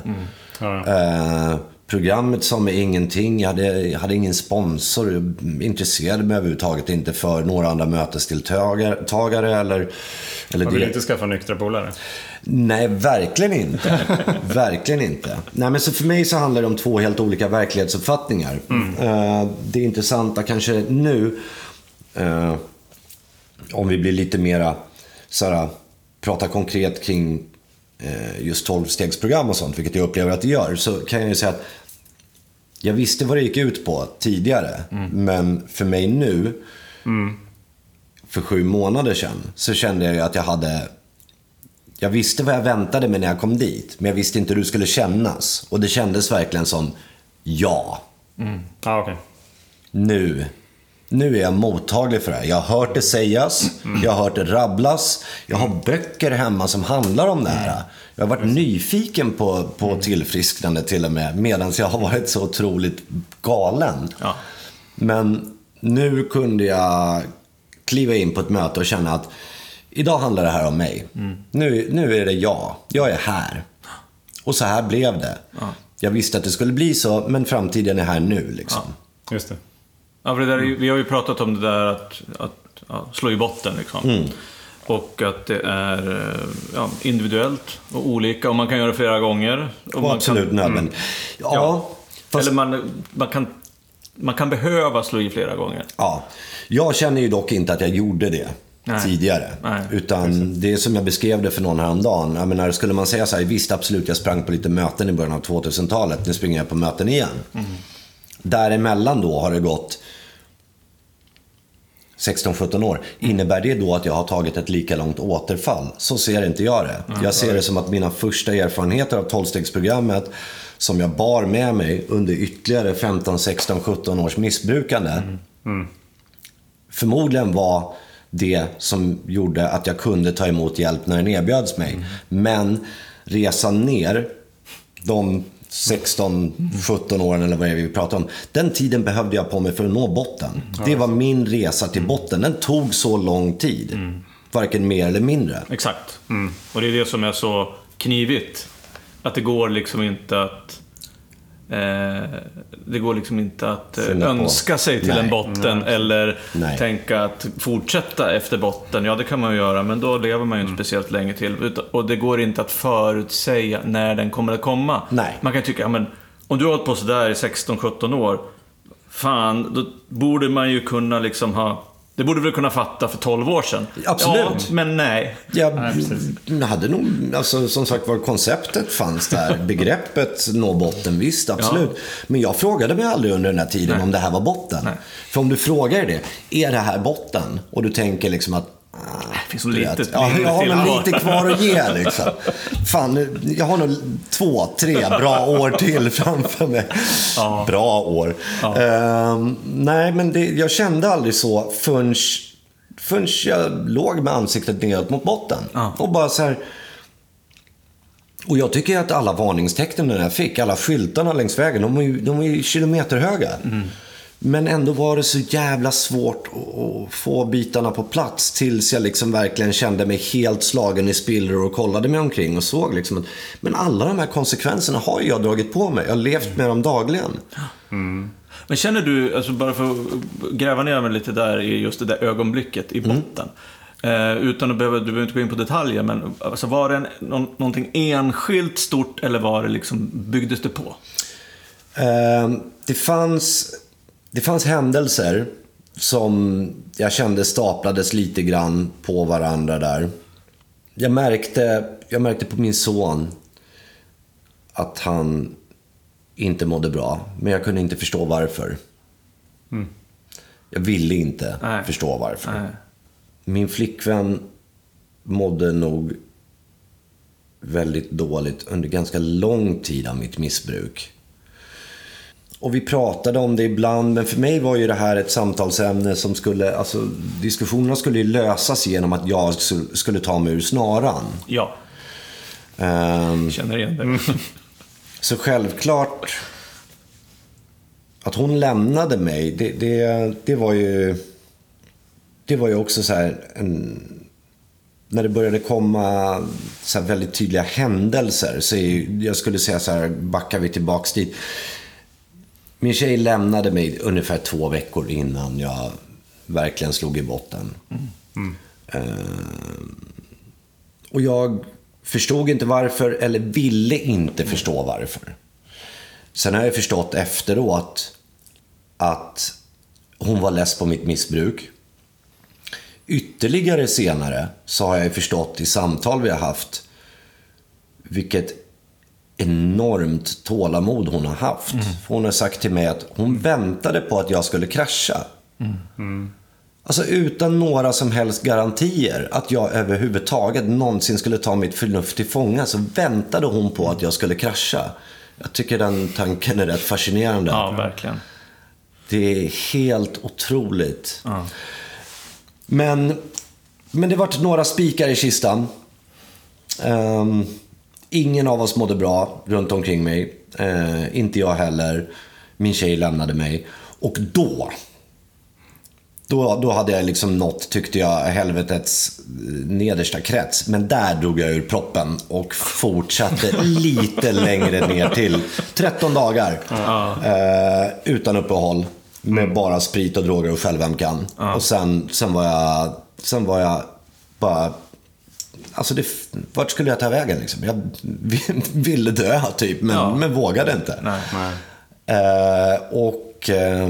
Ja, Eh, programmet sa mig ingenting, jag hade, jag hade ingen sponsor, jag intresserade mig överhuvudtaget inte för några andra mötesdeltagare eller... eller Man vill det- inte skaffa nyktra polare. Nej, verkligen inte. verkligen inte. Nej, men så för mig så handlar det om två helt olika verklighetsuppfattningar. Eh, det intressanta kanske nu, eh, om vi blir lite mera, såhär, prata konkret kring eh, just 12-stegsprogram och sånt, vilket jag upplever att det gör, så kan jag ju säga att jag visste vad det gick ut på tidigare, men för mig nu, för sju månader sedan, så kände jag att jag hade jag visste vad jag väntade mig när jag kom dit, men jag visste inte hur det skulle kännas. Och det kändes verkligen som, ja, Ja, okej. nu. Nu är jag mottaglig för det här. Jag har hört det sägas, jag har hört det rabblas. Jag har böcker hemma som handlar om det här. Jag har varit nyfiken på, på tillfrisknande till och med, medan jag har varit så otroligt galen. Ja. Men nu kunde jag kliva in på ett möte och känna att idag handlar det här om mig. Nu, nu är det jag. Jag är här. Och så här blev det. Jag visste att det skulle bli så, men framtiden är här nu. Liksom. Just det. Ja, för det där, är ju- vi har ju pratat om det där att, att ja, slå i botten. Liksom. Mm. Och att det är eh, ja, individuellt och olika och man kan göra det flera gånger. Och Och absolut kan, nödvändigt. Ja, fast, Eller man, man, kan, man kan behöva slå i flera gånger. ja. Jag känner ju dock inte att jag gjorde det Nej. tidigare. Nej, Utan det är som jag beskrev det för någon häromdagen. Jag menar, skulle man säga så här, visst absolut, jag sprang på lite möten i början av 2000-talet. Nu springer jag på möten igen. Däremellan då har det gått 16-17 år. Innebär det då att jag har tagit ett lika långt återfall? Så ser inte jag det. Jag ser det som att mina första erfarenheter av 12-stegsprogrammet som jag bar med mig under ytterligare 15, 16, 17 års missbrukande förmodligen var det som gjorde att jag kunde ta emot hjälp när den erbjöds mig. Men resan ner, de 16-17 åren eller vad det är vi pratar om. Den tiden behövde jag på mig för att nå botten. Det var min resa till botten. Den tog så lång tid. Varken mer eller mindre. Exakt. Och det är det som är så knivigt. Att det går liksom inte att... Eh, det går liksom inte att eh, Fylla på. önska sig till Nej. en botten eller Nej. tänka att fortsätta efter botten. Ja, det kan man ju göra, men då lever man ju inte speciellt länge till. Och det går inte att förutsäga när den kommer att komma. Nej. Man kan tycka, ja, men om du har hållit på sådär i 16-17 år, fan, då borde man ju kunna liksom ha... Det borde vi kunna fatta för 12 år sedan. Absolut. Ja, men nej. Jag Nej, hade nog, alltså, som sagt var, konceptet fanns där. Begreppet nå botten, visst, absolut. Men jag frågade mig aldrig under den här tiden om det här var botten. Nej. För om du frågar det, är det här botten? Och du tänker liksom att Det finns så vet, ja, jag har nog lite kvar att ge liksom. Fan, nu- jag har nog två, tre bra år till framför mig. Ja. Bra år. Ehm, nej, men det, jag kände aldrig så förrän, förrän jag låg med ansiktet neråt mot botten. Ja. Och bara så här... Och jag tycker att alla varningstecknen jag fick, alla skyltarna längs vägen, de var ju, de var ju kilometerhöga. Men ändå var det så jävla svårt att, få bitarna på plats tills jag liksom verkligen kände mig helt slagen i spillror och kollade mig omkring och såg liksom att men alla de här konsekvenserna har jag dragit på mig. Jag har levt med dem dagligen. Men känner du, alltså bara för att gräva ner mig lite där i just det där ögonblicket i botten. Eh, utan att behöva, du behöver inte gå in på detaljer, men alltså var det en, någon, någonting enskilt stort eller var det liksom, byggdes det på? Eh, det, fanns, det fanns händelser som jag kände staplades lite grann på varandra där. Jag märkte, jag märkte på min son att han inte mådde bra, men jag kunde inte förstå varför. Jag ville inte Nej. förstå varför. Nej. Min flickvän mådde nog väldigt dåligt under ganska lång tid av mitt missbruk. Och vi pratade om det ibland, men för mig var ju det här ett samtalsämne som skulle, alltså diskussionerna skulle ju lösas genom att jag skulle- ta mig ur snaran. Ja, Ehm, känner igen det. så självklart att hon lämnade mig, det, det, det var ju... Det var ju också så här en, när det började komma så här väldigt tydliga händelser. Så jag skulle säga så här, backar vi tillbaks dit. Min tjej lämnade mig ungefär två veckor innan jag verkligen slog i botten. Mm. Uh, och jag förstod inte varför, eller ville inte förstå varför. Sen har jag förstått efteråt att hon var less på mitt missbruk. Ytterligare senare så har jag förstått i samtal vi har haft vilket enormt tålamod hon har haft. Mm. Hon har sagt till mig att hon väntade på att jag skulle krascha. Mm. Mm. Alltså utan några som helst garantier att jag överhuvudtaget någonsin skulle ta mitt förnuft till fånga så väntade hon på att jag skulle krascha. Jag tycker den tanken är rätt fascinerande. Ja, verkligen. Det är helt otroligt. Ja. Men, men det vart några spikar i kistan. Um, ingen av oss mådde bra runt omkring mig. Uh, inte jag heller. Min tjej lämnade mig. Och då, då, då hade jag liksom nått, tyckte jag, helvetets nedersta krets. Men där drog jag ur proppen och fortsatte lite längre ner till 13 dagar. Uh, utan uppehåll. Med bara sprit och droger och självömkan. Och sen, sen, var jag, sen var jag bara... Alltså, det, vart skulle jag ta vägen liksom? Jag ville dö typ, men, ja. men vågade inte. Nej, nej. Eh, och eh,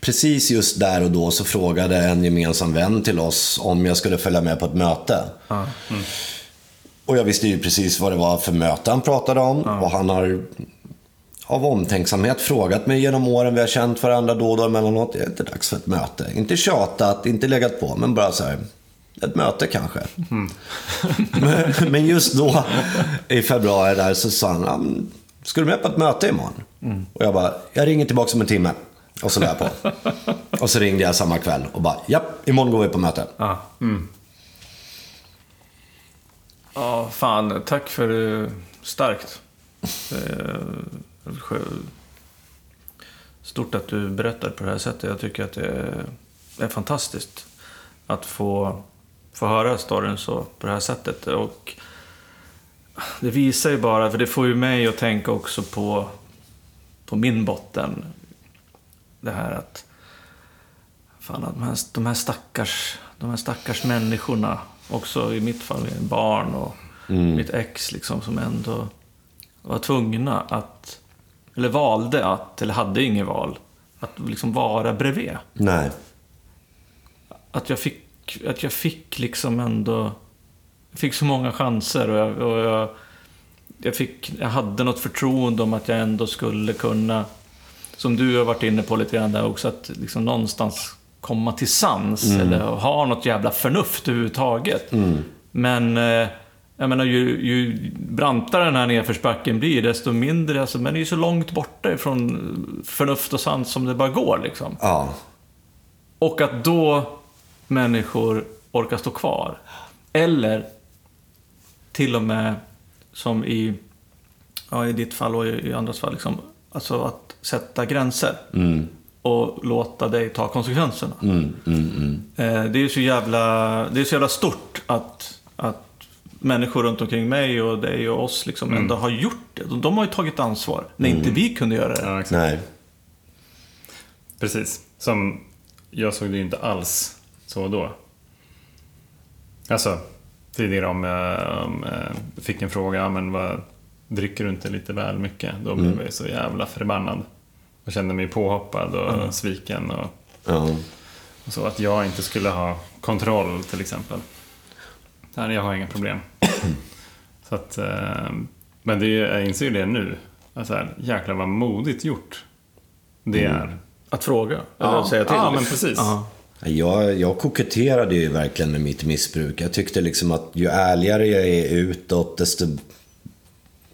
precis just där och då så frågade en gemensam vän till oss om jag skulle följa med på ett möte. Ja. Mm. Och jag visste ju precis vad det var för möte han pratade om. Och han har av omtänksamhet frågat mig genom åren. Vi har känt varandra då och då emellanåt. Det är inte dags för ett möte. Inte tjatat, inte legat på, men bara så här. Ett möte kanske. Mm. men, men, just då, i februari där, så sa han. Ska du med på ett möte imorgon? Mm. Och jag bara, jag ringer tillbaka om en timme. Och så la jag på. och så ringde jag samma kväll och bara, japp, imorgon går vi på möte. Ah. Mm. Ja, fan. Tack för det. Starkt. Eh, stort att du berättar på det här sättet. Jag tycker att det är fantastiskt att få, få höra storyn så på det här sättet. Och det visar ju bara, för det får ju mig att tänka också på, på min botten. Det här att fan, att de, här, de, här stackars, de här stackars människorna, också i mitt fall barn och mm. mitt ex, liksom, som ändå var tvungna att eller valde att, eller hade inget val, att liksom vara bredvid. Nej. Att jag fick, att jag fick liksom ändå, jag fick så många chanser och jag, och jag, jag, fick, jag hade något förtroende om att jag ändå skulle kunna, som du har varit inne på lite grann där också, att liksom någonstans komma till sans mm. eller ha något jävla förnuft överhuvudtaget. Mm. Men eh, jag menar, ju, ju brantare den här nedförsbacken blir, desto mindre, alltså, men är ju så långt borta ifrån förnuft och sans som det bara går. Liksom. Ja. Och att då människor orkar stå kvar. Eller till och med, som i, ja, i ditt fall och i, andras fall, liksom, alltså att sätta gränser. Mm. Och låta dig ta konsekvenserna. Mm, mm, mm. eh, det är ju så jävla, det är så jävla stort att, att människor runt omkring mig och dig och oss liksom mm. ändå har gjort det. De har ju tagit ansvar när mm. inte vi kunde göra det. Ja, Nej. Precis. Som jag såg det inte alls så då. Alltså, tidigare om jag, om jag fick en fråga, men vad, dricker du inte lite väl mycket? Då blev mm. jag så jävla förbannad. Och kände mig påhoppad och mm. sviken. Och, mm. och, så att jag inte skulle ha kontroll till exempel. Nej, jag har inga problem. så att, eh, men det, jag inser ju det nu. Alltså, jäklar vad modigt gjort det mm. är. Att fråga? Eller ja. att säga till? Ja, men precis. Jag, jag koketterade ju verkligen med mitt missbruk. Jag tyckte liksom att ju ärligare jag är utåt, desto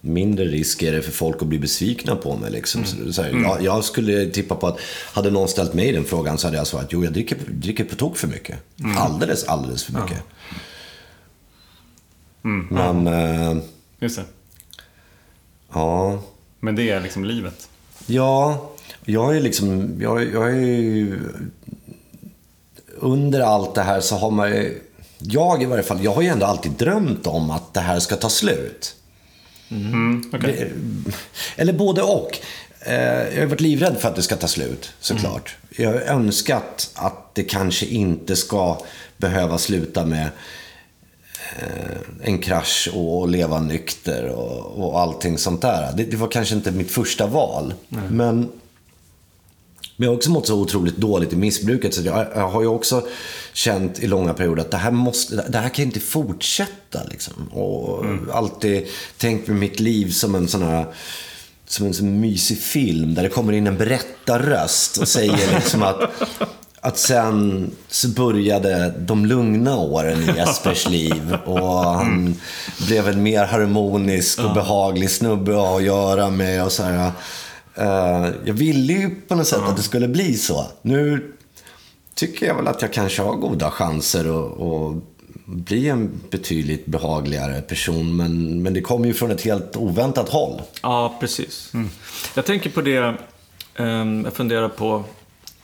mindre risk är det för folk att bli besvikna på mig. Liksom. Mm. Så här, mm. jag, jag, skulle tippa på att hade någon ställt mig den frågan så hade jag svarat jo, jag dricker, dricker på tok för mycket. Mm. Alldeles, alldeles för mycket. Ja. Mm. Men... Eh, Just det. Ja. Men det är liksom livet? Ja. Jag är liksom... Jag, jag är ju under allt det här så har man ju, jag i varje fall, jag har ju ändå alltid drömt om att det här ska ta slut. Mm, okej. Det- Eller både och. Eh, Jag har varit livrädd för att det ska ta slut, såklart. Jag har önskat att det kanske inte ska behöva sluta med eh, en krasch och leva nykter och, och allting sånt där. Det, var kanske inte mitt första val. Men, men jag har också mått så otroligt dåligt i missbruket så jag, jag har ju också känt i långa perioder att det här, måste, det här kan inte fortsätta. Liksom. Och alltid tänkt med mitt liv som en sån här som en sån mysig film där det kommer in en berättarröst och säger liksom att att sen så började de lugna åren i Jespers liv och han blev en mer harmonisk och behaglig snubbe att ha att göra med och så här. Eh, jag ville ju på något sätt att det skulle bli så. Nu tycker jag väl att jag kanske har goda chanser att, bli en betydligt behagligare person. Men, men det kommer ju från ett helt oväntat håll. Ja, precis. Jag tänker på det, ehm, jag funderar på,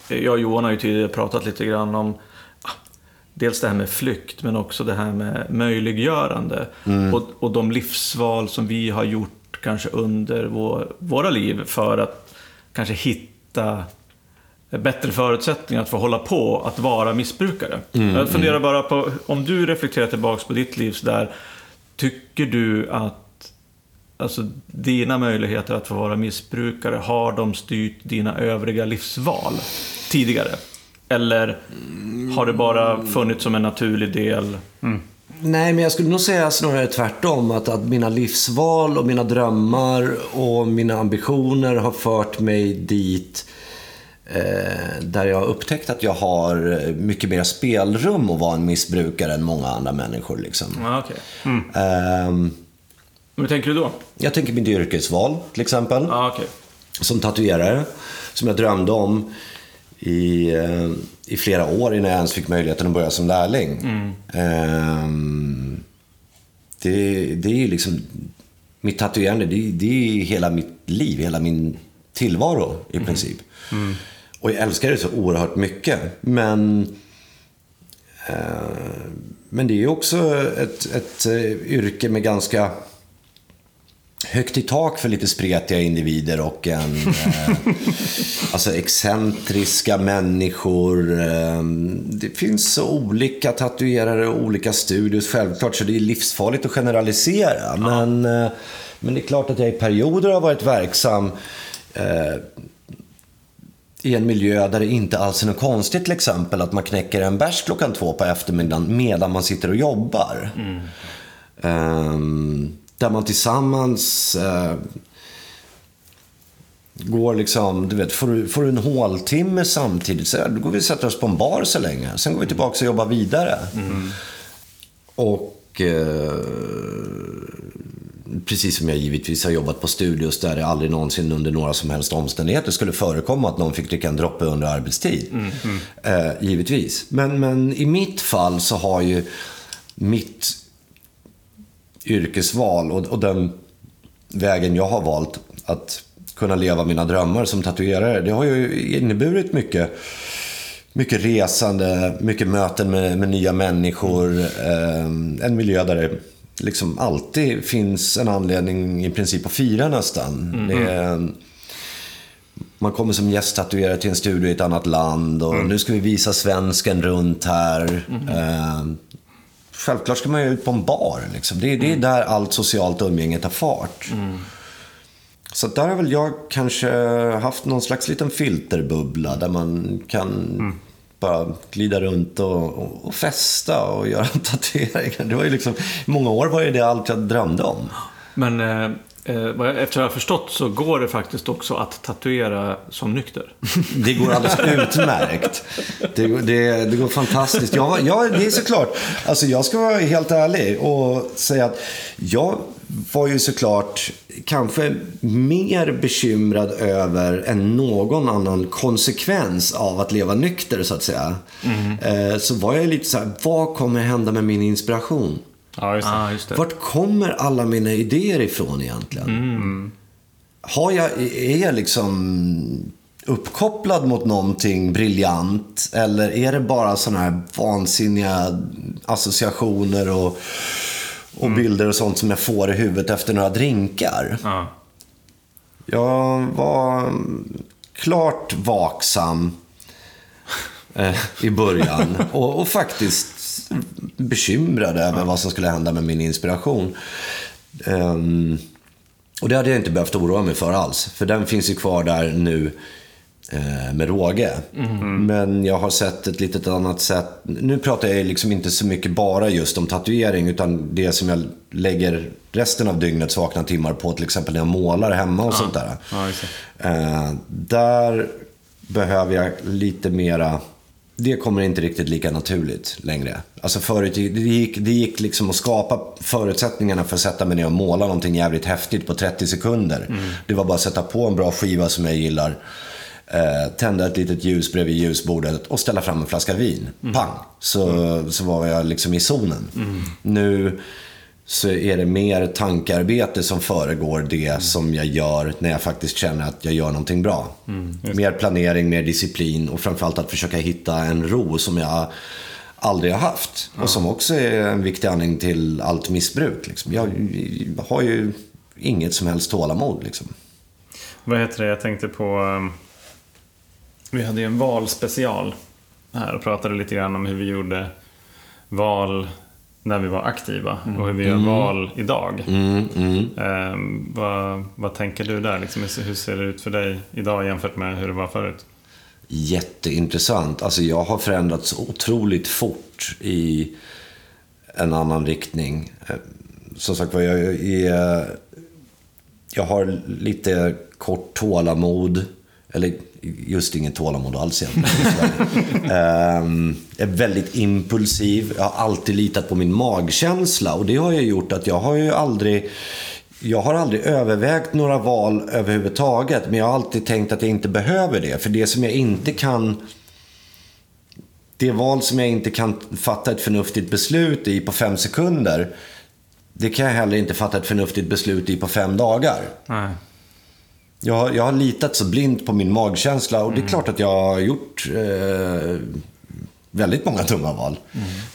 jag och Johan har ju tidigare pratat lite grann om ah, dels det här med flykt, men också det här med möjliggörande. Och, och de livsval som vi har gjort kanske under vår, våra liv för att kanske hitta bättre förutsättningar att få hålla på att vara missbrukare. jag funderar bara på, om du reflekterar tillbaka på ditt liv där tycker du att alltså, dina möjligheter att få vara missbrukare, har de styrt dina övriga livsval tidigare? Eller har det bara funnits som en naturlig del? Nej, men jag skulle nog säga snarare tvärtom. Att, att mina livsval och mina drömmar och mina ambitioner har fört mig dit eh, där jag har upptäckt att jag har mycket mer spelrum att vara en missbrukare än många andra människor. Liksom. Ja, okej. Ehm, Men hur tänker du då? jag tänker mitt yrkesval, till exempel. Ja, okej. som tatuerare. Som jag drömde om i, eh, i flera år innan jag ens fick möjligheten att börja som lärling. Ehm, det, det är ju liksom... Mitt tatuerande, det, det är hela mitt liv, hela min tillvaro i princip. Och jag älskar det så oerhört mycket. Men... eh, men det är ju också ett, ett eh, yrke med ganska högt i tak för lite spretiga individer och en, eh, alltså excentriska människor. Eh, det finns så olika tatuerare och olika studios självklart, så det är livsfarligt att generalisera. Men, eh, men det är klart att jag i perioder har varit verksam eh, i en miljö där det inte alls är något konstigt till exempel att man knäcker en bärs klockan två på eftermiddagen medan man sitter och jobbar. Ehm, där man tillsammans eh, går liksom, du vet, får du, får du en håltimme samtidigt, så då går vi och sätter oss på en bar så länge. Sen går vi tillbaka och jobbar vidare. Och eh, precis som jag givetvis har jobbat på studios där det aldrig någonsin under några som helst omständigheter skulle förekomma att någon fick dricka en droppe under arbetstid. Eh, givetvis. Men, men i mitt fall så har ju mitt yrkesval och, och den vägen jag har valt att kunna leva mina drömmar som tatuerare. Det har ju inneburit mycket, mycket resande, mycket möten med, med nya människor. Eh, en miljö där det liksom alltid finns en anledning i princip att fira nästan. Det är, man kommer som gästtatuerare till en studio i ett annat land och nu ska vi visa svensken runt här. Eh, Självklart ska man ju ut på en bar. Liksom. Det, det är där allt socialt umgänge tar fart. Så där har väl jag kanske haft någon slags liten filterbubbla där man kan bara glida runt och, och, och festa och göra tatueringar. Det var ju liksom, många år var ju det allt jag drömde om. Men eh, eh, vad jag- efter jag har förstått så går det faktiskt också att tatuera som nykter. Det går alldeles utmärkt. Det, går- det, det går fantastiskt. Ja, ja, det är såklart. Alltså, jag ska vara helt ärlig och säga att jag var ju såklart kanske mer bekymrad över än någon annan konsekvens av att leva nykter, så att säga. Eh, Så var jag lite så här, vad kommer hända med min inspiration? Ja, just det. ah, just det. Vart kommer alla mina idéer ifrån egentligen? Har jag, är jag liksom uppkopplad mot någonting briljant? Eller är det bara sådana här vansinniga associationer och, och bilder och sånt som jag får i huvudet efter några drinkar? Ja. Jag var klart vaksam eh, i början och, och faktiskt bekymrad över vad som skulle hända med min inspiration. Ehm, och det hade jag inte behövt oroa mig för alls, för den finns ju kvar där nu eh, med råge. Men jag har sett ett litet annat sätt. Nu pratar jag liksom inte så mycket bara just om tatuering, utan det som jag lägger resten av dygnets vakna timmar på, till exempel när jag målar hemma och sånt där. Ja. Eh, där behöver jag lite mera... Det kommer inte riktigt lika naturligt längre. Alltså förut, det gick, det gick liksom att skapa förutsättningarna för att sätta mig ner och måla någonting jävligt häftigt på 30 sekunder. Det var bara att sätta på en bra skiva som jag gillar, eh, tända ett litet ljus bredvid ljusbordet och ställa fram en flaska vin. Pang! Så, så var jag liksom i zonen. Nu så är det mer tankarbete som föregår det som jag gör när jag faktiskt känner att jag gör någonting bra. mer planering, mer disciplin och framförallt att försöka hitta en ro som jag aldrig har haft. Och som också är en viktig anledning till allt missbruk. Liksom. Jag har ju inget som helst tålamod. Liksom. Vad heter det? Jag tänkte på... um, Vi hade ju en valspecial här och pratade lite grann om hur vi gjorde val när vi var aktiva och hur vi gör val idag. Mm, mm. Ehm, vad, vad tänker du där? Liksom, hur ser det ut för dig idag jämfört med hur det var förut? Jätteintressant. Alltså jag har förändrats otroligt fort i en annan riktning. Eh, Som sagt var, jag, är, jag har lite kort tålamod. Eller just inget tålamod alls egentligen. Ehm, Jag är väldigt impulsiv. Jag har alltid litat på min magkänsla. Och det har ju gjort att jag har ju aldrig... Jag har aldrig övervägt några val överhuvudtaget. Men jag har alltid tänkt att jag inte behöver det. För det som jag inte kan... Det val som jag inte kan fatta ett förnuftigt beslut i på fem sekunder. Det kan jag heller inte fatta ett förnuftigt beslut i på fem dagar. Nej. Jag, har- jag har litat så blint på min magkänsla och det är klart att jag har gjort eh, väldigt många dumma val.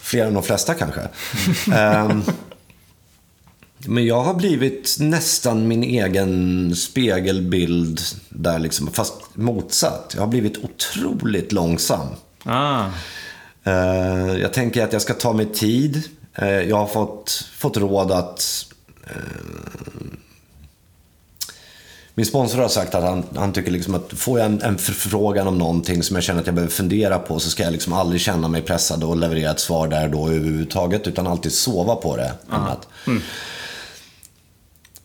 Fler än de flesta kanske. Ehm, men jag har blivit nästan min egen spegelbild där liksom, fast motsatt. Jag har blivit otroligt långsam. Ah, Eh, jag tänker att jag ska ta mig tid. Eh, jag har fått, fått råd att... eh, min sponsor har sagt att han, han tycker liksom att får jag en, en förfrågan om någonting som jag känner att jag behöver fundera på så ska jag liksom aldrig känna mig pressad och leverera ett svar där då överhuvudtaget utan alltid sova på det. Annat.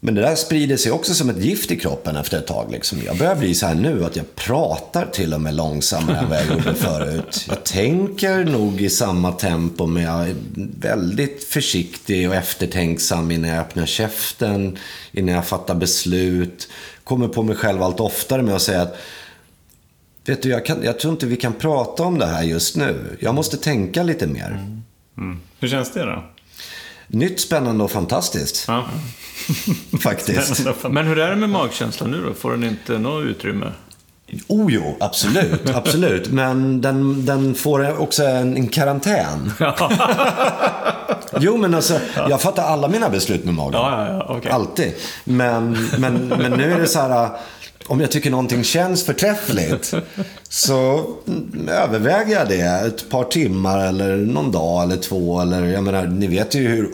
Men det där sprider sig också som ett gift i kroppen efter ett tag. Liksom. Jag börjar bli så här nu att jag pratar till och med långsammare än vad jag gjorde förut. Jag tänker nog i samma tempo men jag är väldigt försiktig och eftertänksam innan jag öppnar käften, innan jag fattar beslut. Kommer på mig själv allt oftare med att säga att Vet du, jag, kan, jag tror inte vi kan prata om det här just nu. Jag måste tänka lite mer. mm. Hur känns det då? Nytt, spännande och fantastiskt. Ja. Faktiskt. Men hur är det med magkänslan nu då? Får den inte något utrymme? Oh jo, absolut. absolut. Men den, den får också en, en karantän. jo, men alltså, jag fattar alla mina beslut med magen. Ja, ja, ja, okej. Alltid. Men, men, men nu är det så här, om jag tycker någonting känns förträffligt så överväger jag det ett par timmar eller någon dag eller två. Eller, jag menar, ni vet ju hur,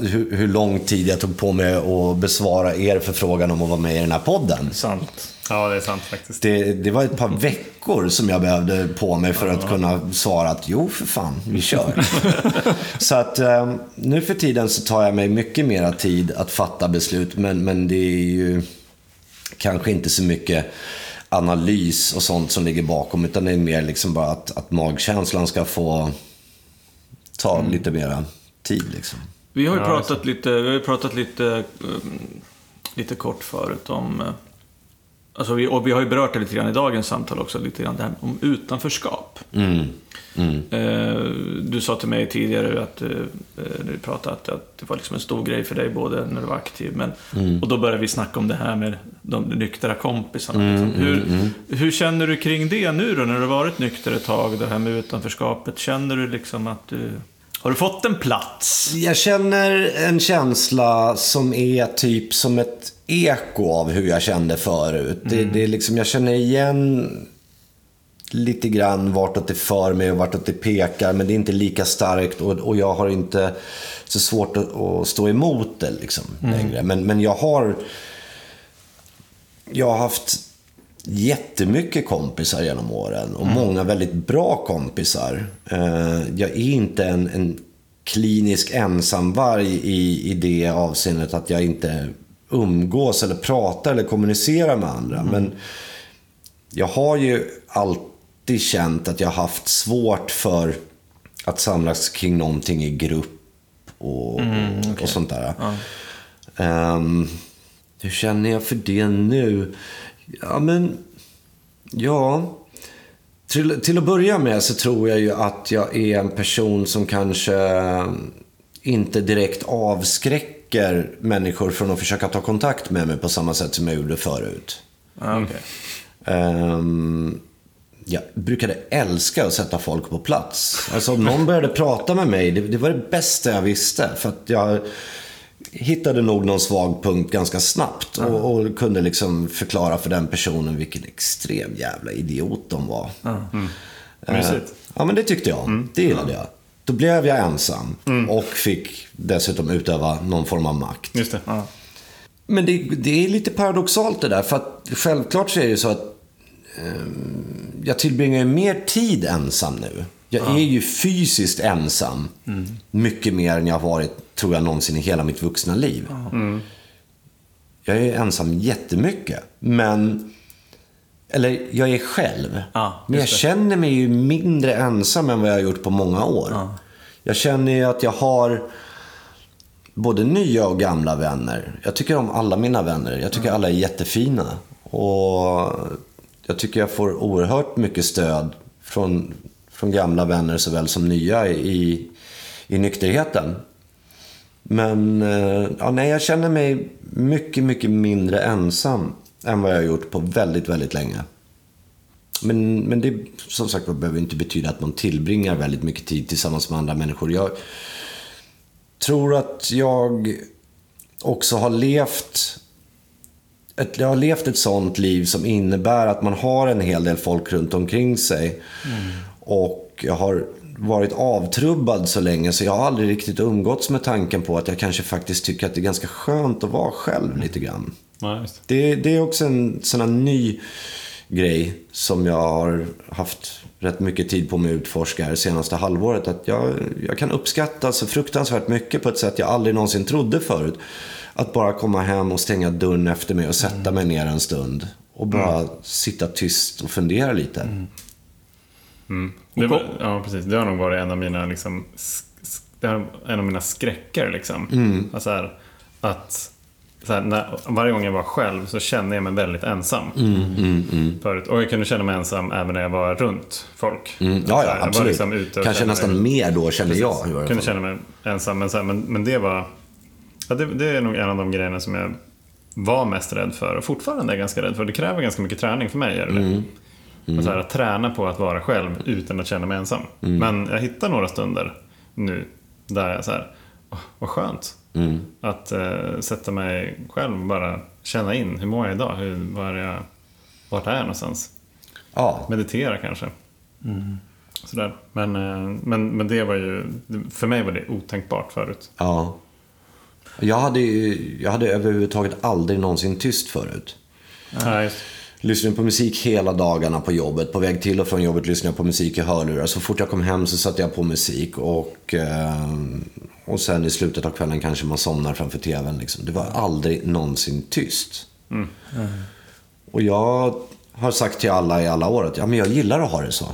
hur, hur lång tid jag tog på mig att besvara er förfrågan om att vara med i den här podden. Sant. ja, det är sant faktiskt. Det, det var ett par veckor som jag behövde på mig för att kunna svara att jo, för fan, vi kör. så att eh, nu för tiden så tar jag mig mycket mera tid att fatta beslut, men, men det är ju kanske inte så mycket analys och sånt som ligger bakom, utan det är mer liksom bara att, att magkänslan ska få ta lite mera tid. Liksom. Vi har ju Ja, pratat lite, vi har pratat lite, um, lite kort förut om... eh, Alltså vi, och vi har ju berört det lite grann i dagens samtal också, lite grann det här om utanförskap. Mm. Mm. Eh, Du sa till mig tidigare att, eh, när vi pratade, att, att det var liksom en stor grej för dig både när du var aktiv, men, och då började vi snacka om det här med de nyktra kompisarna. liksom. hur, hur känner du kring det nu då, när du varit nykter ett tag, det här med utanförskapet? Känner du liksom att du... Har du fått en plats? Jag känner en känsla som är typ som ett eko av hur jag kände förut. Det, det är liksom, jag känner igen lite grann vartåt det för mig och vartåt det pekar. Men det är inte lika starkt och, och jag har inte så svårt att, att stå emot det liksom, längre. Men, men jag har... Jag har haft jättemycket kompisar genom åren och många väldigt bra kompisar. Eh, Jag är inte en, en klinisk ensamvarg i, i det avseendet att jag inte umgås eller pratar eller kommunicerar med andra. Men jag har ju alltid känt att jag har haft svårt för att samlas kring någonting i grupp och, och sånt där. Ehm, hur känner jag för det nu? Ja, men... Ja. Till, till att börja med så tror jag ju att jag är en person som kanske inte direkt avskräcker människor från att försöka ta kontakt med mig på samma sätt som jag gjorde förut. Ja, okej. Ehm, jag brukade älska att sätta folk på plats. Alltså om någon började prata med mig, det, det var det bästa jag visste. För att jag hittade nog någon svag punkt ganska snabbt. Och, och kunde liksom förklara för den personen vilken extrem jävla idiot de var. Eh, Mysigt. Ja, men det tyckte jag. Det gillade jag. Då blev jag ensam och fick dessutom utöva någon form av makt. Just det. Men det, det är lite paradoxalt det där. För att självklart så är det ju så att ehm, jag tillbringar ju mer tid ensam nu. Jag är ju fysiskt ensam. Mycket mer än jag har varit, tror jag, någonsin i hela mitt vuxna liv. Jag är ensam jättemycket. Men... Eller, jag är själv. Ja, men jag det. känner mig ju mindre ensam än vad jag har gjort på många år. Jag känner ju att jag har både nya och gamla vänner. Jag tycker om alla mina vänner. Jag tycker alla är jättefina. Och jag tycker jag får oerhört mycket stöd från, från gamla vänner såväl som nya i, i nykterheten. Men eh, ja, nej, jag känner mig mycket, mycket mindre ensam än vad jag har gjort på väldigt, väldigt länge. Men, men det som sagt behöver inte betyda att man tillbringar väldigt mycket tid tillsammans med andra människor. Jag tror att jag också har levt ett, jag har levt ett sånt liv som innebär att man har en hel del folk runt omkring sig. Och jag har varit avtrubbad så länge så jag har aldrig riktigt umgåtts med tanken på att jag kanske faktiskt tycker att det är ganska skönt att vara själv lite grann. Just det. Det, är också en sån här ny grej som jag har haft rätt mycket tid på mig att utforska det senaste halvåret. Att jag, jag kan uppskatta så fruktansvärt mycket på ett sätt jag aldrig någonsin trodde förut. Att bara komma hem och stänga dörren efter mig och sätta mig ner en stund. Och bara sitta tyst och fundera lite. Det var, ja, precis. Det har nog varit en av mina, liksom, det har, en av mina skräcker. Liksom. Alltså här, att så här, när, varje gång jag var själv så kände jag mig väldigt ensam. Förut. Och jag kunde känna mig ensam även när jag var runt folk. Mm, Så ja, här, ja, jag var absolut. liksom ute och Kanske kände nästan mig- mer då känner jag. Jag kunde fall. känna mig ensam. Men, så här, men, men det var... Ja, det, det är nog en av de grejerna som jag var mest rädd för och fortfarande är ganska rädd för. Det kräver ganska mycket träning för mig. Gör det. Mm. Och Så här, att träna på att vara själv utan att känna mig ensam. Mm. Men jag hittar några stunder nu där jag så här, åh, vad skönt. Mm. Att eh, sätta mig själv och bara känna in. Hur mår jag idag? Hur, var är jag, vart är jag någonstans? Ja, Meditera kanske. Sådär. Men, eh, men, men det var ju, för mig var det otänkbart förut. ja. Jag hade, ju- jag hade överhuvudtaget aldrig någonsin tyst förut. Nej, just- Lyssnade på musik hela dagarna på jobbet. På väg till och från jobbet lyssnade jag på musik i hörlurar. Så fort jag kom hem så satte jag på musik. Och, eh, och sen i slutet av kvällen kanske man somnar framför tvn. Liksom. Det var aldrig någonsin tyst. Och jag har sagt till alla i alla år att ja, men jag gillar att ha det så.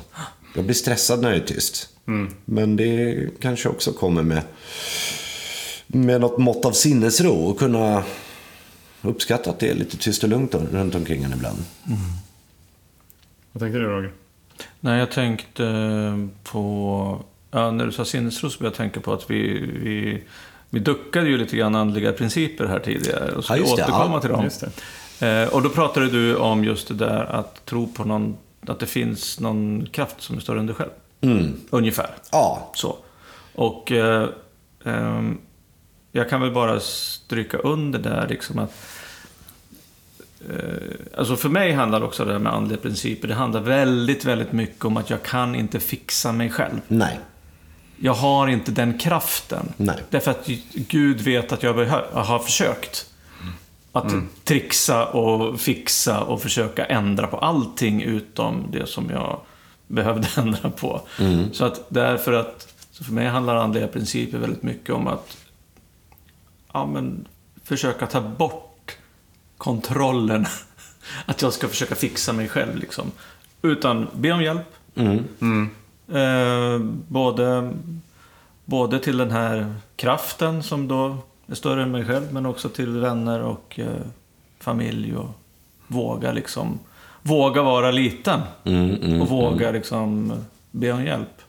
Jag blir stressad när det är tyst. Men det kanske också kommer med, med något mått av sinnesro. Och kunna uppskatta att det är lite tyst och lugnt runt omkring en ibland. vad tänkte du Roger? Nej, jag tänkte på... Ja, när du sa sinnesro så började jag tänka på att vi, vi, vi duckade ju lite grann andliga principer här tidigare. Och så Ja, återkomma ja. till dem. Just det. Eh, och då pratade du om just det där att tro på någon, att det finns någon kraft som är större än dig själv. Ungefär. Ja, Så. Och eh, ehm, jag kan väl bara stryka under där liksom att eh, Alltså för mig handlar också det här med andliga principer, det handlar väldigt, väldigt mycket om att jag kan inte fixa mig själv. nej. Jag har inte den kraften. Nej. Därför att Gud vet att jag har försökt. Att trixa och fixa och försöka ändra på allting utom det som jag behövde ändra på. Så att därför att, så för mig handlar andliga principer väldigt mycket om att ja, men, försöka ta bort kontrollen. Att jag ska försöka fixa mig själv liksom. Utan be om hjälp. Eh, både, både till den här kraften som då är större än mig själv, men också till vänner och eh, familj. Och våga liksom, våga vara liten. och våga liksom be om hjälp.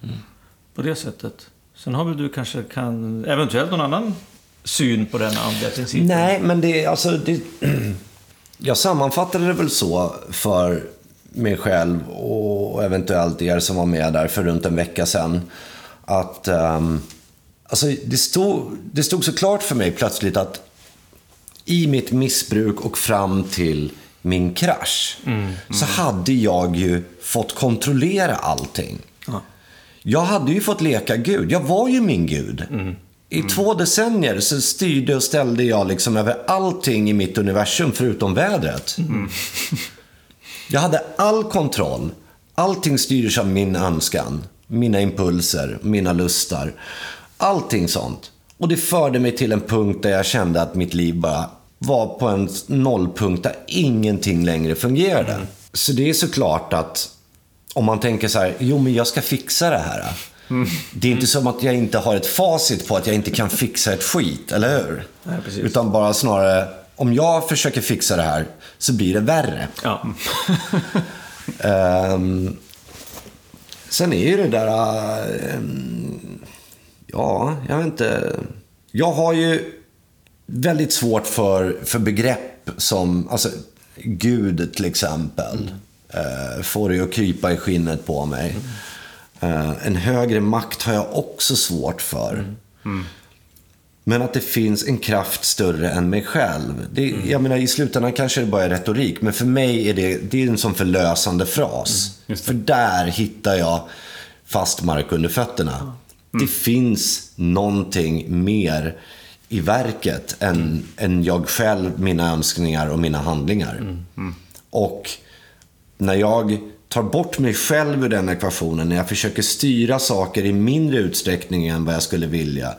På det sättet. Sen har väl du kanske kan, eventuellt någon annan syn på den andliga principen? Nej, men det är alltså... Det, jag sammanfattade det väl så för mig själv och eventuellt er som var med där för runt en vecka sedan. Att ehm, alltså det, stod, det stod så klart för mig plötsligt att i mitt missbruk och fram till min krasch så hade jag ju fått kontrollera allting. Ja. Jag hade ju fått leka Gud. Jag var ju min Gud. I två decennier så styrde och ställde jag liksom över allting i mitt universum förutom vädret. Jag hade all kontroll. Allting styrdes av min önskan, mina impulser, mina lustar. Allting sånt. Och det förde mig till en punkt där jag kände att mitt liv bara var på en nollpunkt där ingenting längre fungerade. Så det är såklart att om man tänker så här, jo men jag ska fixa det här. Det är inte som att jag inte har ett facit på att jag inte kan fixa ett skit, eller hur? Nej, precis. Utan bara snarare, om jag försöker fixa det här så blir det värre. Ja. Ehm, sen är ju det där... ehm, ja, jag vet inte. Jag har ju väldigt svårt för, för begrepp som... Alltså, Gud till exempel. eh, får det ju att krypa i skinnet på mig. Eh, en högre makt har jag också svårt för. Men att det finns en kraft större än mig själv. Det, Jag menar, i slutändan kanske det bara är retorik. Men för mig är det, det är en sån förlösande fras. det. för där hittar jag fast mark under fötterna. Det finns någonting mer i verket än, än jag själv, mina önskningar och mina handlingar. Och när jag tar bort mig själv ur den ekvationen, när jag försöker styra saker i mindre utsträckning än vad jag skulle vilja.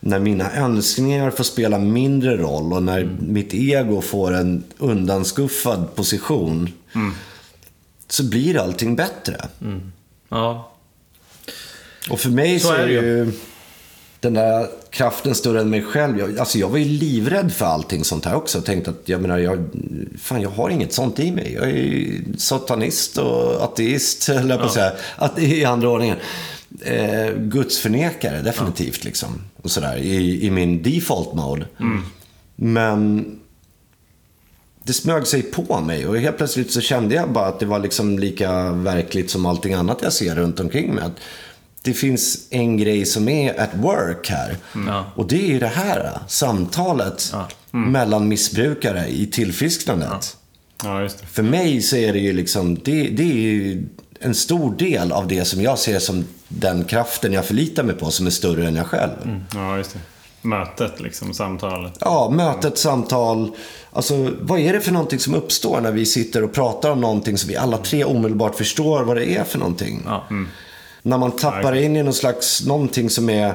När mina önskningar får spela mindre roll och när mitt ego får en undanskuffad position. Så blir allting bättre. ja. Och för mig så, Så är det ju den där kraften större än mig själv. Jag, alltså jag var ju livrädd för allting sånt här också. Jag tänkte att jag menar, jag, fan, jag har inget sånt i mig. Jag är ju satanist och ateist, eller på att säga. Att, I andra ordningen. Eh, gudsförnekare, definitivt. Liksom, och sådär, i, I min default mode. Men det smög sig på mig och helt plötsligt så kände jag bara att det var liksom lika verkligt som allting annat jag ser runt omkring mig. Det finns en grej som är at work här. Ja. Och det är ju det här samtalet mellan missbrukare i tillfrisknandet. Ja. För mig så är det ju liksom, det, det är ju en stor del av det som jag ser som den kraften jag förlitar mig på som är större än jag själv. Ja, just det. Mötet, liksom, samtalet. Ja, mötet, samtal. Alltså, vad är det för någonting som uppstår när vi sitter och pratar om någonting som vi alla tre omedelbart förstår vad det är för någonting? Ja. När man tappar in i någon slags, någonting som är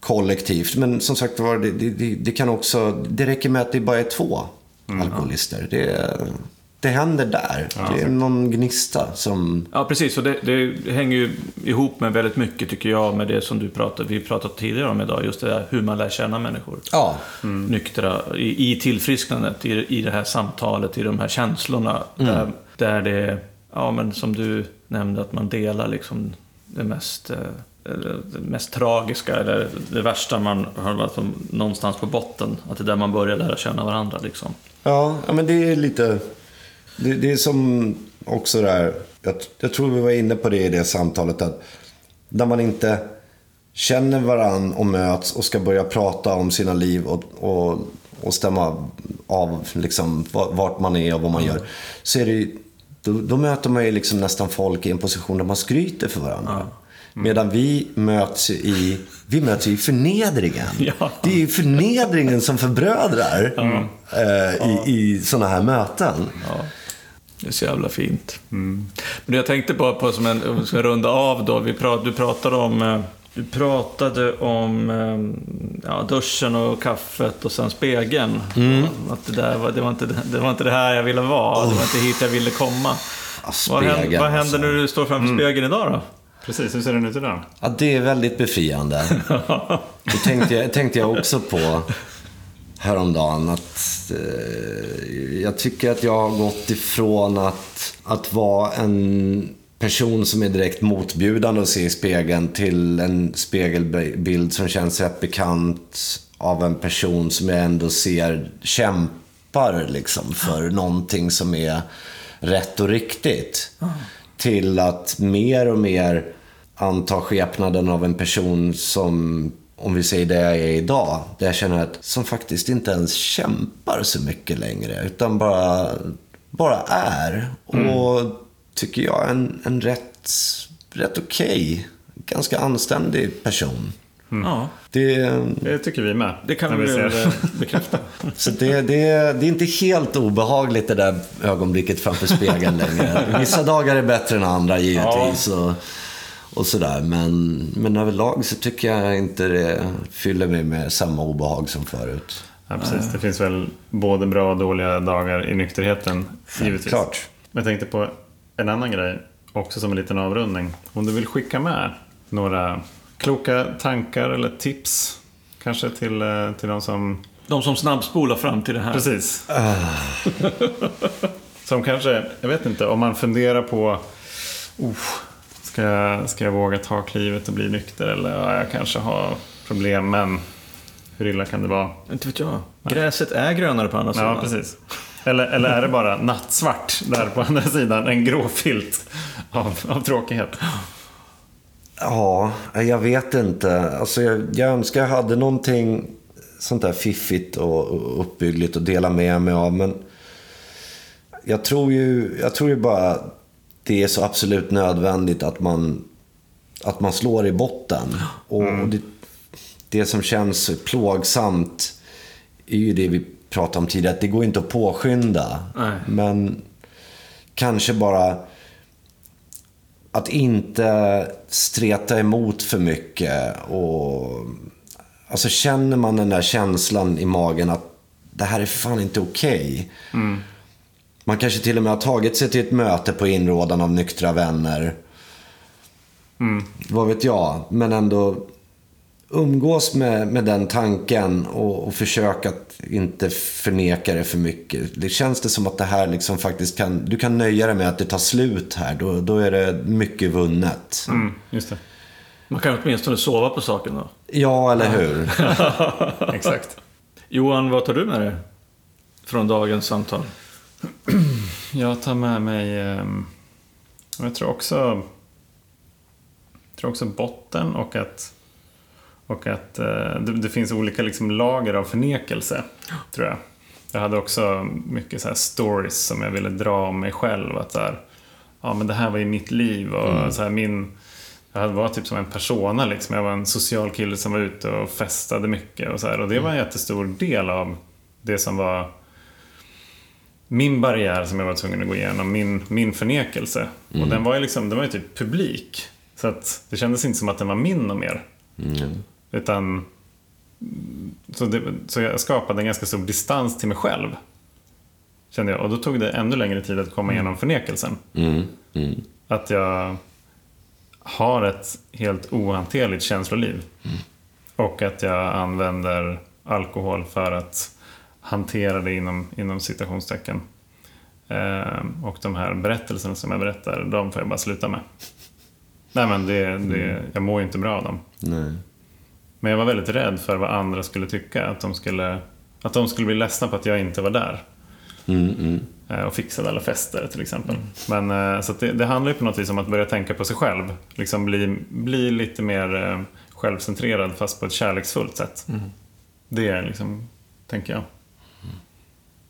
kollektivt. Men som sagt var, det, det, det, kan också, det räcker med att det bara är två alkoholister. Det, det händer där. det är någon gnista som... Ja, precis. Och det, det hänger ju ihop med väldigt mycket, tycker jag, med det som du pratade, vi pratat tidigare om idag. Just det där hur man lär känna människor. Ja, Nyktra, i, i tillfrisknandet, i, i det här samtalet, i de här känslorna. Där, där det, ja men som du nämnde, att man delar liksom det mest, eh, det mest tragiska eller det värsta man har varit någonstans på botten. Att det är där man börjar lära känna varandra liksom. Ja, men det är lite... Det, det är som också det här... Jag, jag tror vi var inne på det i det samtalet. att När man inte känner varandra och möts och ska börja prata om sina liv och, och, och stämma av liksom vart man är och vad man gör. Så är det ju, då, då möter man ju liksom nästan folk i en position där man skryter för varandra. Mm. Medan vi möts i, vi möts i förnedringen. Ja. Det är ju förnedringen som förbrödrar mm. eh, i, i sådana här möten. Ja. Det är så jävla fint. Mm. Men jag tänkte bara på, som en, om vi ska runda av då, vi prat, du pratade om eh, du pratade om ehm, ja, duschen och kaffet och sen spegeln. Mm. Att det, där var, det, var inte, det var inte det här jag ville vara. Oh. Det var inte hit jag ville komma. Ja, vad händer, vad händer alltså. när du står framför mm. spegeln idag då? Precis, hur ser den ut idag? Ja, det är väldigt befriande. det tänkte jag, tänkte jag också på häromdagen. Att, eh, jag tycker att jag har gått ifrån att, att vara en person som är direkt motbjudande att se i spegeln till en spegelbild som känns rätt bekant av en person som jag ändå ser kämpar liksom för någonting som är rätt och riktigt. Till att mer och mer anta skepnaden av en person som, om vi säger det jag är idag, där jag känner att, som faktiskt inte ens kämpar så mycket längre, utan bara, bara är. Mm. Tycker jag, en, en rätt, rätt okej, okay, ganska anständig person. Mm. Ja. Det, det, tycker vi med. Det kan vi det bekräfta. Så det, det, det är inte helt obehagligt det där ögonblicket framför spegeln längre. Vissa dagar är bättre än andra givetvis. Ja. Och, och sådär. Men, men överlag så tycker jag inte det fyller mig med samma obehag som förut. Ja, precis. Det finns väl både bra och dåliga dagar i nykterheten, givetvis. Klart. Men jag tänkte på en annan grej, också som en liten avrundning. Om du vill skicka med några kloka tankar eller tips, kanske till, eh, till de som... De som snabbspolar fram till det här. Precis. Uh. som kanske, jag vet inte, om man funderar på oh, ska, jag, ska jag våga ta klivet och bli nykter eller ja, jag kanske har problem men hur illa kan det vara? Inte vet jag. Gräset är grönare på andra sidan. Ja, precis. Eller, eller är det bara nattsvart där på andra sidan? En grå filt av, av tråkighet? Ja, jag vet inte. Alltså jag, jag önskar jag hade någonting sånt där fiffigt och uppbyggligt att dela med mig av. Men jag tror ju, jag tror ju bara det är så absolut nödvändigt att man, att man slår i botten. Och, mm. och det, det som känns plågsamt är ju det vi pratade om tidigare, att det går inte att påskynda. Nej. Men kanske bara att inte streta emot för mycket. Och, alltså känner man den där känslan i magen att det här är fan inte okej. Okay. Mm. Man kanske till och med har tagit sig till ett möte på inrådan av nyktra vänner. Mm. Vad vet jag. Men ändå umgås med, med den tanken och, och försök att inte förneka det för mycket. Det känns det som att det här liksom faktiskt kan, du kan nöja dig med att det tar slut här. Då, då är det mycket vunnet. Mm, just det. Man kan åtminstone sova på saken då. Ja, eller hur? Exakt. Johan, vad tar du med dig från dagens samtal? Jag tar med mig, ehm, jag tror också, jag tror också botten och att och att eh, det, det, finns olika liksom, lager av förnekelse, tror jag. Jag hade också mycket så stories som jag ville dra om mig själv. Att så här, ja men det här var ju mitt liv och mm. så här, min... Jag var typ som en persona liksom. Jag var en social kille som var ute och festade mycket och så här. Och det var en mm. jättestor del av det som var min barriär som jag var tvungen att gå igenom, min, min förnekelse. Mm. Och den var ju liksom, den var ju typ publik. Så att det kändes inte som att den var min och mer. Mm. Utan så, det, så jag skapade en ganska stor distans till mig själv. Kände jag. Och då tog det ännu längre tid att komma igenom förnekelsen. Mm. Mm. Att jag har ett helt ohanterligt känsloliv. Mm. Och att jag använder alkohol för att hantera det inom, inom citationstecken. Eh, och de här berättelserna som jag berättar, de får jag bara sluta med. Nej, men det, det, jag mår ju inte bra av dem. Nej. Men jag var väldigt rädd för vad andra skulle tycka. Att de skulle, att de skulle bli ledsna på att jag inte var där. Mm, mm. Eh, Och fixade alla fester till exempel. Men, eh, så att det, det handlar ju på något vis om att börja tänka på sig själv. Liksom bli, bli lite mer eh, självcentrerad fast på ett kärleksfullt sätt. Det är liksom, tänker jag.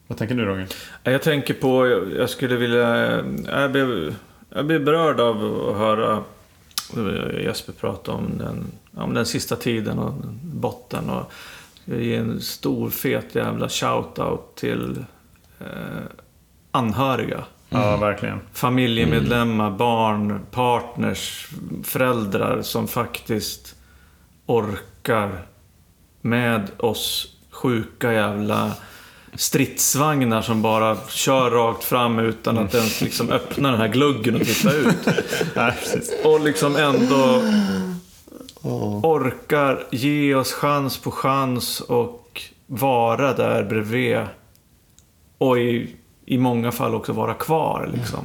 Vad tänker du Roger? Jag tänker på, jag jag skulle vilja, jag blev, jag blev berörd av att höra Jesper prata om den, om den sista tiden och botten. Och ge en stor fet jävla shout-out till eh, anhöriga. Ja, verkligen. Familjemedlemmar, barn, partners, föräldrar som faktiskt orkar med oss sjuka jävla stridsvagnar som bara kör rakt fram utan att ens liksom öppna den här gluggen och titta ut. Och liksom ändå orkar ge oss chans på chans och vara där bredvid. Och i, i många fall också vara kvar liksom.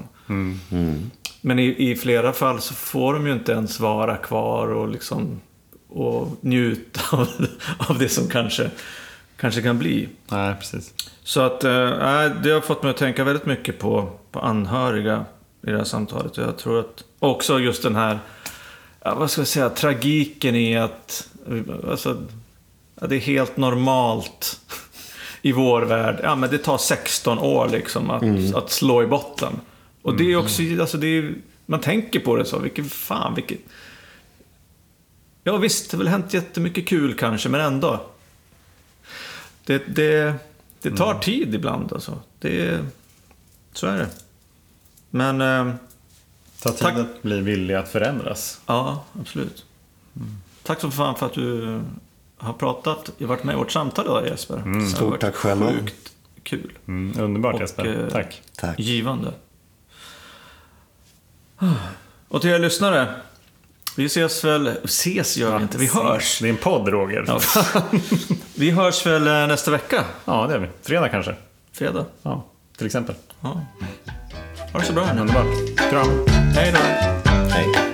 Men i, i flera fall så får de ju inte ens vara kvar och liksom och njuta av, av det som kanske, kanske kan bli. Nej, precis. Så att eh, det har fått mig att tänka väldigt mycket på, på anhöriga i det här samtalet. Och Jag tror att också just den här, ja, vad ska jag säga, tragiken i att alltså, ja, det är helt normalt i vår värld. Ja, men det tar 16 år liksom att, att slå i botten. Och det är också, alltså det är, man tänker på det så, vilken fan, vilket... Ja visst, det har väl hänt jättemycket kul kanske, men ändå. Det, det, det tar tid ibland alltså. Det, så är det. Men, eh, Ta tid Tack. att bli villig att förändras. ja, absolut. Tack så fan för att du har pratat, varit med i vårt samtal idag Jesper. Har Stort tack själva. Sjukt kul. Mm, underbart Och, Jesper. eh, Tack. Tack. Givande. Och till er lyssnare. Vi ses väl... Ses gör vi inte, vi hörs. Det är en podd Roger. Ja. Ja, Vi hörs väl eh, nästa vecka? det är vi. Fredag kanske. Fredag. Ja, till exempel. Ja. Ha det så bra. Underbart. Kram. Hej då. Hej.